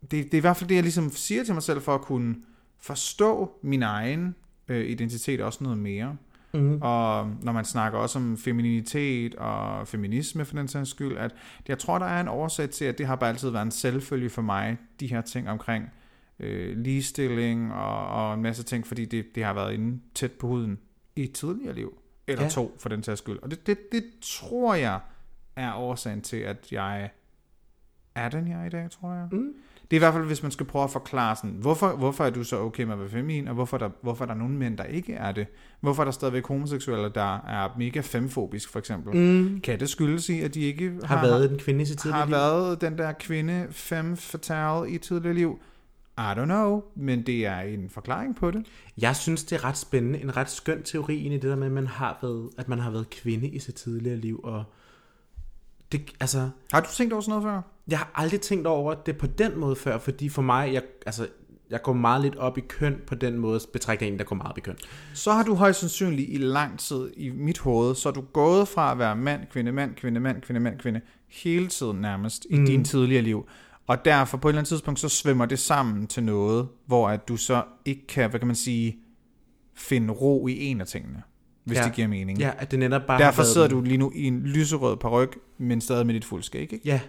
Det, det er i hvert fald det, jeg ligesom siger til mig selv, for at kunne forstå min egen øh, identitet også noget mere. Mm. Og når man snakker også om femininitet og feminisme for den sags skyld, at jeg tror, der er en årsag til, at det har bare altid været en selvfølge for mig, de her ting omkring øh, ligestilling og, og en masse ting, fordi det, det har været inde tæt på huden i et tidligere liv. Eller ja. to, for den sags skyld. Og det, det, det tror jeg er årsagen til, at jeg er den, jeg er i dag, tror jeg. Mm. Det er i hvert fald, hvis man skal prøve at forklare sådan, hvorfor, hvorfor er du så okay med at være feminin, og hvorfor er der, hvorfor er der nogle mænd, der ikke er det? Hvorfor er der stadigvæk homoseksuelle, der er mega femfobisk, for eksempel? Mm. Kan det skyldes i, at de ikke Har været en kvinde i sit tidligere har liv? været den der kvinde femme fatale i tidligere liv? I don't know, men det er en forklaring på det. Jeg synes, det er ret spændende. En ret skøn teori i det der med, at man har været, at man har været kvinde i sit tidligere liv. Og det, altså, Har du tænkt over sådan noget før? jeg har aldrig tænkt over det på den måde før, fordi for mig, jeg, altså, jeg går meget lidt op i køn på den måde, betragter en, der går meget op i køn. Så har du højst sandsynligt i lang tid i mit hoved, så er du gået fra at være mand, kvinde, mand, kvinde, mand, kvinde, mand, kvinde, hele tiden nærmest i mm. din tidligere liv. Og derfor på et eller andet tidspunkt, så svømmer det sammen til noget, hvor at du så ikke kan, hvad kan man sige, finde ro i en af tingene, hvis Ja. det giver mening. Ja, at det netop bare Derfor sidder du lige nu i en lyserød paryk, men stadig med dit fuldskæg, ikke? Ja.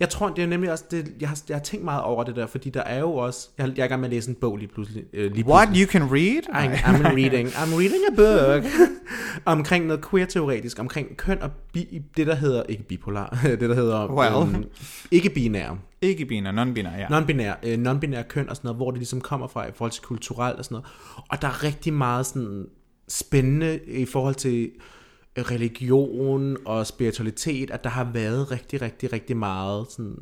Jeg tror, det er nemlig også, det, jeg, har, jeg har tænkt meget over det der, fordi der er jo også, jeg, jeg er i gang med at læse en bog lige pludselig. Øh, lige What? pludselig. You can read? I, I'm reading, I'm reading a book omkring noget queer-teoretisk, omkring køn og bi, det, der hedder, ikke bipolar, det, der hedder Well. øhm, ikke-binær, Ikke binær, non-binær, ja. non-binær, øh, non-binær køn og sådan noget, hvor det ligesom kommer fra i forhold til kulturelt og sådan noget. Og der er rigtig meget sådan spændende i forhold til religion og spiritualitet, at der har været rigtig, rigtig, rigtig meget sådan,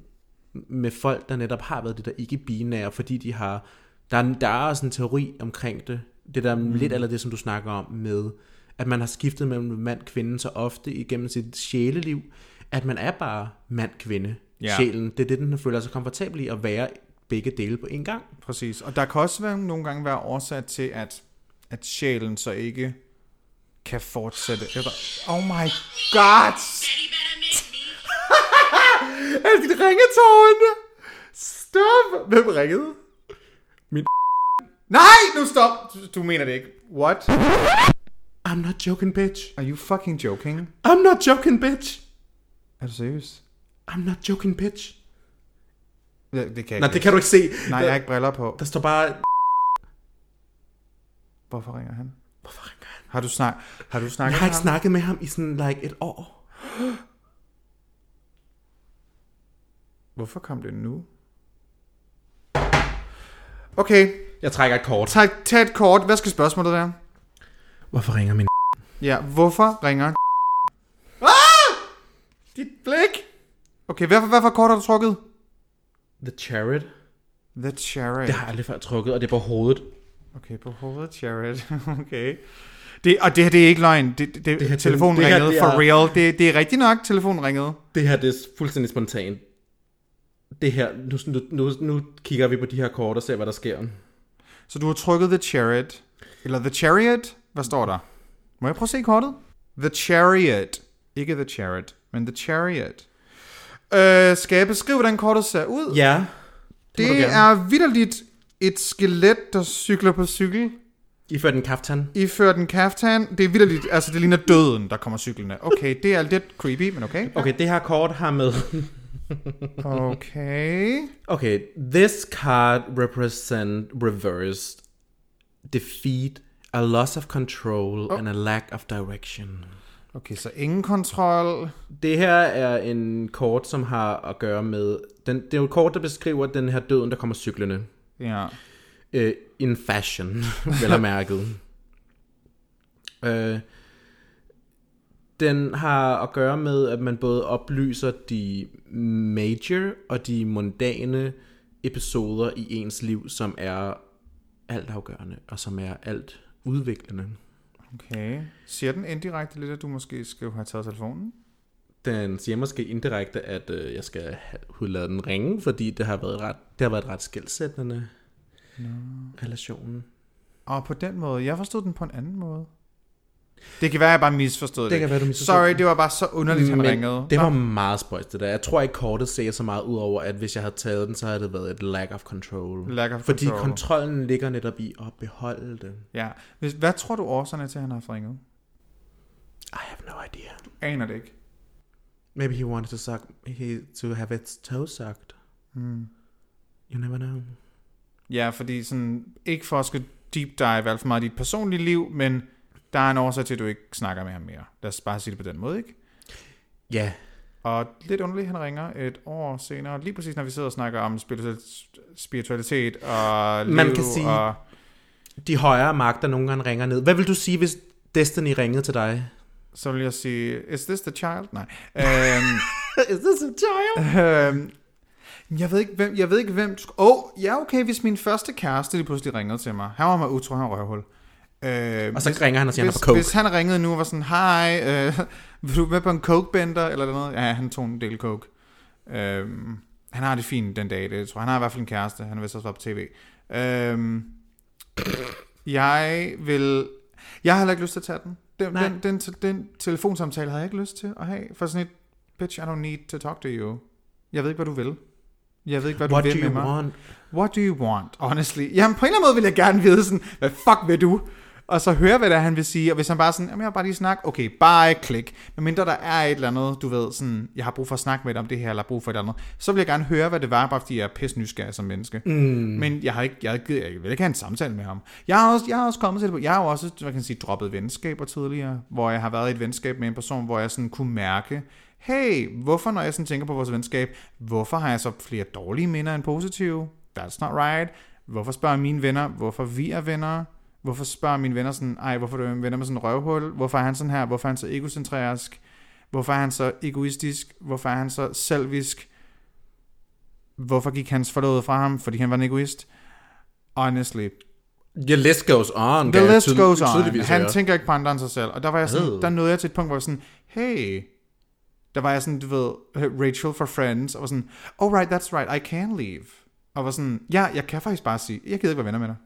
med folk, der netop har været det der ikke-binære, fordi de har, der er, der er også en teori omkring det, det der mm. lidt eller det, som du snakker om med, at man har skiftet mellem mand og kvinde så ofte igennem sit sjæleliv, at man er bare mand-kvinde. Ja. Sjælen, det er det, den føler sig komfortabel i, at være begge dele på en gang. Præcis. Og der kan også være, nogle gange være årsag til, at, at sjælen så ikke kan fortsætte. Eller, oh my god! er det dit ringetårne? Stop! Hvem ringede? Min- Nej, nu stop! Du, mener det ikke. What? I'm not joking, bitch. Are you fucking joking? I'm not joking, bitch. Er du seriøs? I'm not joking, bitch. Ja, det kan jeg Nej, det kan du ikke se. Nej, jeg har ikke briller på. Der står bare... Hvorfor ringer han? Hvorfor ringer han? Har du, snak... har du snakket Jeg har med ikke ham? snakket med ham i sådan like et år. Hvorfor kom det nu? Okay, Jeg trækker et kort. tag, tag et kort. Hvad skal spørgsmålet være? Hvorfor ringer min... Ja, hvorfor ringer... Ah! Dit blik! Okay, hvad for, hvad for kort har du trukket? The Chariot. The Chariot. Det har jeg aldrig før trukket, og det er på hovedet. Okay, på hovedet Chariot. okay. Det, og det her, det er ikke løgn. Det, det, det, Det her- telefonen det her, ringede det for er- real. Det, det er rigtigt nok, telefonen ringede. Det her, det er fuldstændig spontant. Det her, nu, nu, nu, kigger vi på de her kort og ser, hvad der sker. Så du har trykket The Chariot. Eller The Chariot. Hvad står der? Må jeg prøve at se kortet? The Chariot. Ikke The Chariot, men The Chariot. Øh, skal jeg beskrive, hvordan kortet ser ud? Ja, det, Det er vidderligt et skelet, der cykler på cykel. I førte en kaftan. Iført en kaftan. Det er vidderligt, altså det ligner døden, der kommer cyklende. Okay, det er lidt creepy, men okay. Okay, det her kort har med... Okay. Okay, this card represent reversed defeat, a loss of control, oh. and a lack of direction. Okay, så ingen kontrol. Det her er en kort, som har at gøre med... Den, det er jo et kort, der beskriver den her døden, der kommer cyklende. Ja. Øh, in fashion, vel mærket. øh, den har at gøre med, at man både oplyser de major og de mundane episoder i ens liv, som er altafgørende og som er alt udviklende. Okay. Siger den indirekte lidt, at du måske skal have taget telefonen? Den siger måske indirekte, at øh, jeg skal have lade den ringe, fordi det har været ret, det har været ret skældsættende no. relationen. Og på den måde. Jeg forstod den på en anden måde. Det kan være, jeg bare misforstod det. Det kan være, du misforstod Sorry, det. var bare så underligt, han Men ringede. Det Nå. var meget spøjst det der. Jeg tror ikke kortet ser så meget ud over, at hvis jeg havde taget den, så havde det været et lack of control. Lack of Fordi control. kontrollen ligger netop i at beholde det. Ja. Hvad tror du årsagerne til, at han har ringet? I have no idea. Aner det ikke. Maybe he wanted to suck, he, to have its toe sucked. Hmm. You never know. Ja, fordi sådan, ikke for at skulle deep dive alt for meget i dit personlige liv, men der er en årsag til, at du ikke snakker med ham mere. Lad os bare sige det på den måde, ikke? Ja, Og lidt underligt, han ringer et år senere, lige præcis når vi sidder og snakker om spiritual- spiritualitet og liv Man kan sige- og... de højere magter nogle gange ringer ned. Hvad vil du sige, hvis Destiny ringede til dig? Så vil jeg sige, is this the child? Nej. Øhm, Is this a child? øhm, jeg ved ikke, hvem, jeg ved ikke, hvem... Åh, oh, ja, okay, hvis min første kæreste lige pludselig ringede til mig. Han var mig utro, han røvhul. Øh, Og så ringer han og siger, han er hvis, på coke. hvis han ringede nu og var sådan, hej, øh, vil du med på en coke-bender, eller noget? Ja, han tog en del coke. Øh, han har det fint den dag, det tror jeg. Han har i hvert fald en kæreste, han har vist også været på tv. Øh, jeg vil... Jeg har heller ikke lyst til at tage den. Den, Nej. den, den, den, telefonsamtale havde jeg ikke lyst til at have. For sådan et, bitch, I don't need to talk to you. Jeg ved ikke, hvad du vil. Jeg ved ikke, hvad du What vil do med you mig. want? What do you want, honestly? Jamen, på en eller anden måde vil jeg gerne vide sådan, hvad fuck vil du? Og så høre, hvad det er, han vil sige. Og hvis han bare sådan, jamen jeg har bare lige snak, okay, bye, klik. Men mindre der er et eller andet, du ved, sådan, jeg har brug for at snakke med dig om det her, eller brug for et eller andet, så vil jeg gerne høre, hvad det var, bare fordi jeg er pisse nysgerrig som menneske. Mm. Men jeg har ikke, jeg, ikke, jeg vil ikke have en samtale med ham. Jeg har også, jeg har også kommet til det, jeg har jo også, hvad kan jeg sige, droppet venskaber tidligere, hvor jeg har været i et venskab med en person, hvor jeg sådan kunne mærke, hey, hvorfor når jeg sådan tænker på vores venskab, hvorfor har jeg så flere dårlige minder end positive? That's not right. Hvorfor spørger mine venner, hvorfor vi er venner? Hvorfor spørger mine venner sådan, ej, hvorfor er du venner med sådan en røvhul? Hvorfor er han sådan her? Hvorfor er han så egocentrisk? Hvorfor er han så egoistisk? Hvorfor er han så selvisk? Hvorfor gik hans forlovede fra ham? Fordi han var en egoist? Honestly, The list goes on. The list goes on. Han tænker ikke på andre end sig selv. Og der var jeg sådan, Øh. der nåede jeg til et punkt, hvor jeg sådan, hey, der var jeg sådan, du ved, Rachel fra Friends, og var sådan, oh right, that's right, I can leave. Og var sådan, ja, jeg kan faktisk bare sige, jeg gider ikke være venner med dig.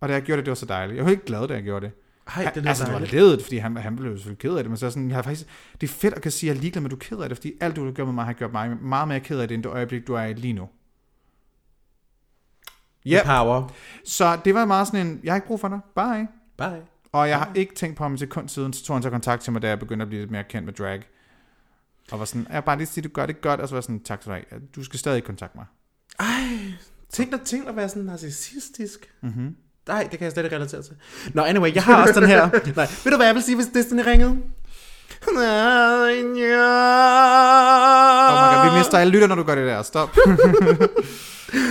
Og da jeg gjorde det, det var så dejligt. Jeg var helt glad, da jeg gjorde det. Ej, det Han- er altså, det var ledet, fordi han, han blev selvfølgelig ked af det, men så er sådan, jeg har faktisk, det er fedt at kan sige, at jeg er ligeglad med, at du er ked af det, fordi alt, du har gjort med mig, har gjort mig meget mere ked af det, end det øjeblik, du er i lige nu. Yeah. Yep. Power. Så det var meget sådan en, jeg har ikke brug for dig, bye. Bye. Og jeg har ikke tænkt på ham til kun siden, så tog han så kontakt til mig, da jeg begyndte at blive lidt mere kendt med drag. Og var sådan, jeg bare lige sige, du gør det godt, og så var sådan, tak skal du have. Du skal stadig kontakte mig. Ej, tænk dig, tænk dig at være sådan narcissistisk. Mm-hmm. Nej, det kan jeg slet ikke relatere til. Nå, anyway, jeg har også den her. Nej, ved du hvad jeg vil sige, hvis Destiny ringede? Oh my God, vi mister alle lytter, når du gør det der. Stop.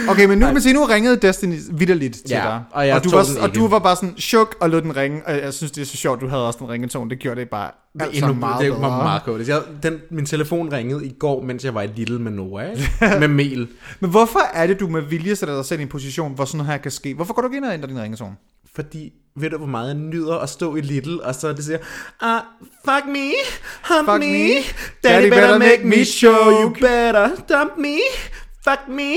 okay, men nu kan man sige, nu ringede Destiny vidderligt til Ja, dig. og og, du var, og du var bare sådan chok og lod den ringe. Og jeg synes, det er så sjovt, du havde også den ringetone. Det gjorde det bare Det er altså endnu meget det var bedre. meget godt. Jeg, den, min telefon ringede i går, mens jeg var i Little med Noah, ikke? med Mel. Men hvorfor er det, du med vilje sætter dig selv i en position, hvor sådan noget her kan ske? Hvorfor går du ikke ind og ændrer din ringetone? Fordi, ved du, hvor meget jeg nyder at stå i Little, og så det siger, ah, fuck me, hump Fuck me, me. daddy better make me show, you better dump me, fuck me,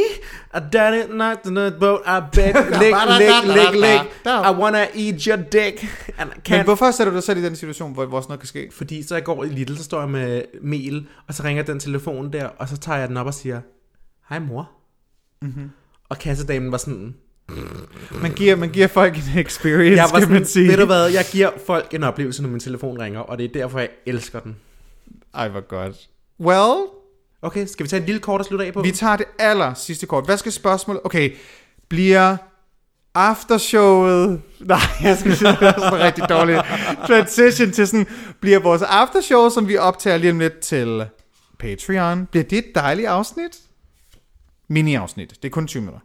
a daddy not in the boat, I bet, lick, lick, lick, lick, I wanna eat your dick, and I Men can't hvorfor sætter du dig selv i den situation, hvor, hvor sådan noget kan ske? Fordi så jeg går i Little, så står jeg med Mel, og så ringer den telefon der, og så tager jeg den op og siger, hej mor. Mm-hmm. Og kassedamen var sådan, Man giver, man giver folk en experience, jeg var kan man sådan sige. ved du hvad, jeg giver folk en oplevelse, når min telefon ringer, og det er derfor, jeg elsker den. Ej, hvor godt. Well, Okay, skal vi tage et lille kort og slutte af på? vi tager det aller sidste kort. Hvad skal spørgsmålet? Okay, bliver aftershowet... Nej, jeg skal sige, det er sådan rigtig dårlig transition til sådan... Bliver vores aftershow, som vi optager lige om lidt til Patreon, bliver det et dejligt afsnit? Mini-afsnit. Det er kun 20 minutter.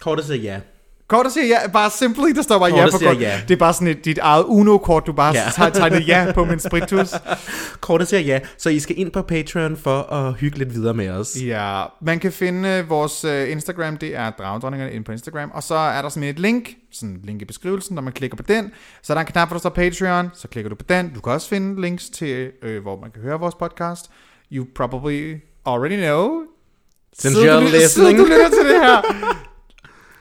Kortet siger ja. Kort at sige ja, bare simply, der står bare ja Kortet på siger kort. ja. Det er bare sådan et, dit eget Uno-kort, du bare Ja. ja. har tegnet ja på min spritus. Kortet siger ja, så I skal ind på Patreon for at hygge lidt videre med os. Ja, man kan finde øh, vores øh, Instagram, det er Dragdronningerne inde på Instagram, og så er der sådan et link, sådan en link i beskrivelsen, når man klikker på den, så er der en knap, hvor der står Patreon, så klikker du på den. Du kan også finde links til, øh, hvor man kan høre vores podcast. You probably already know. Since Sidder you're listening. du lytter til det her.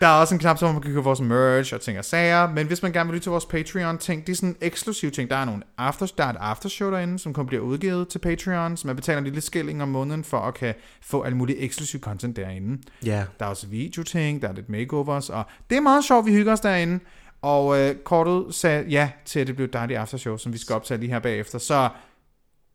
Der er også en knap, hvor man kan købe vores merch og ting og sager. Men hvis man gerne vil lytte til vores Patreon-ting, det er sådan eksklusive ting. Der er nogle after, der er et aftershow derinde, som kun bliver udgivet til Patreon, så man betaler en lille skilling om måneden for at kan få alt muligt eksklusiv content derinde. Ja. Der er også videoting, der er lidt makeovers, og det er meget sjovt, vi hygger os derinde. Og øh, kortet sagde ja til, at det blev et dejligt aftershow, som vi skal optage lige her bagefter. Så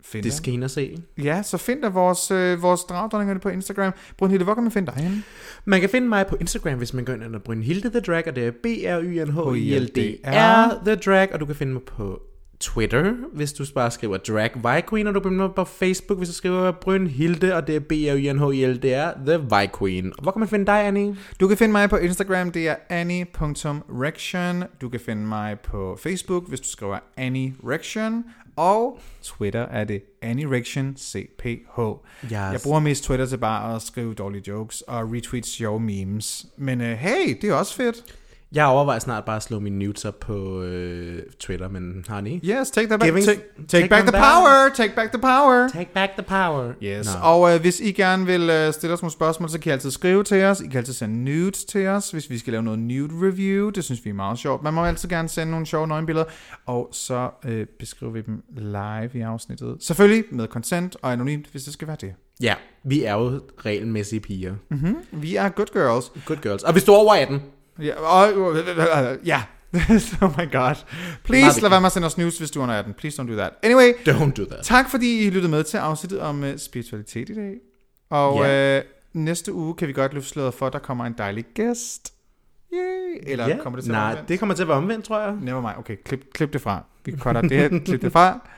find Det skal I ind og se. Ja, så find da vores, øh, vores dragdronninger på Instagram. Brunhilde, hvor kan man finde dig henne? Man kan finde mig på Instagram, hvis man går ind under Brynhilde The Drag, og det er b r y n h i l d r The Drag, og du kan finde mig på Twitter, hvis du bare skriver Drag Queen, og du kan finde mig på Facebook, hvis du skriver Brynhilde, og det er b r y n h i l d r The Vi Queen. Hvor kan man finde dig, Annie? Du kan finde mig på Instagram, det er annie.rection. Du kan finde mig på Facebook, hvis du skriver Annie Rection. Og Twitter er det AnnieRection CPH. Yes. Jeg bruger mest Twitter til bare at skrive dårlige jokes og retweet sjove memes. Men uh, hey, det er også fedt. Jeg overvejer snart bare at slå mine nudes op på øh, Twitter, men honey, Yes, take, that back, Giving- take, take, take back the back. power. Take back the power. take back the power. Yes, Nå. og øh, hvis I gerne vil øh, stille os nogle spørgsmål, så kan I altid skrive til os. I kan altid sende nudes til os, hvis vi skal lave noget nude review. Det synes vi er meget sjovt. Man må altid gerne sende nogle sjove nøgenbilleder, og så øh, beskriver vi dem live i afsnittet. Selvfølgelig med consent og anonymt, hvis det skal være det. Ja, vi er jo regelmæssige piger. Vi er good girls. Good girls. Og hvis du er over 18, Ja, og, ja. oh my god. Please lad være med at sende os news, hvis du er under 18. Please don't do that. Anyway, don't do that. tak fordi I lyttede med til afsnittet om uh, spiritualitet i dag. Og Ja. uh, næste uge kan vi godt løfte sløret for, at der kommer en dejlig gæst. Yay. Eller Ja. kommer det til at være Nej, omvendt? det kommer til at være omvendt, tror jeg. Never mind. Okay, klip, klip det fra. Vi cutter det her. klip det fra.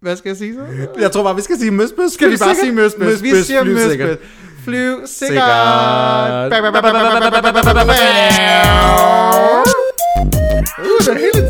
Hvad skal jeg sige så? Jeg tror bare, vi skal sige møs, møs. Skal vi bare sige møs, møs? Vi siger møs, møs. flute Sigurd. Ooh, the hidden.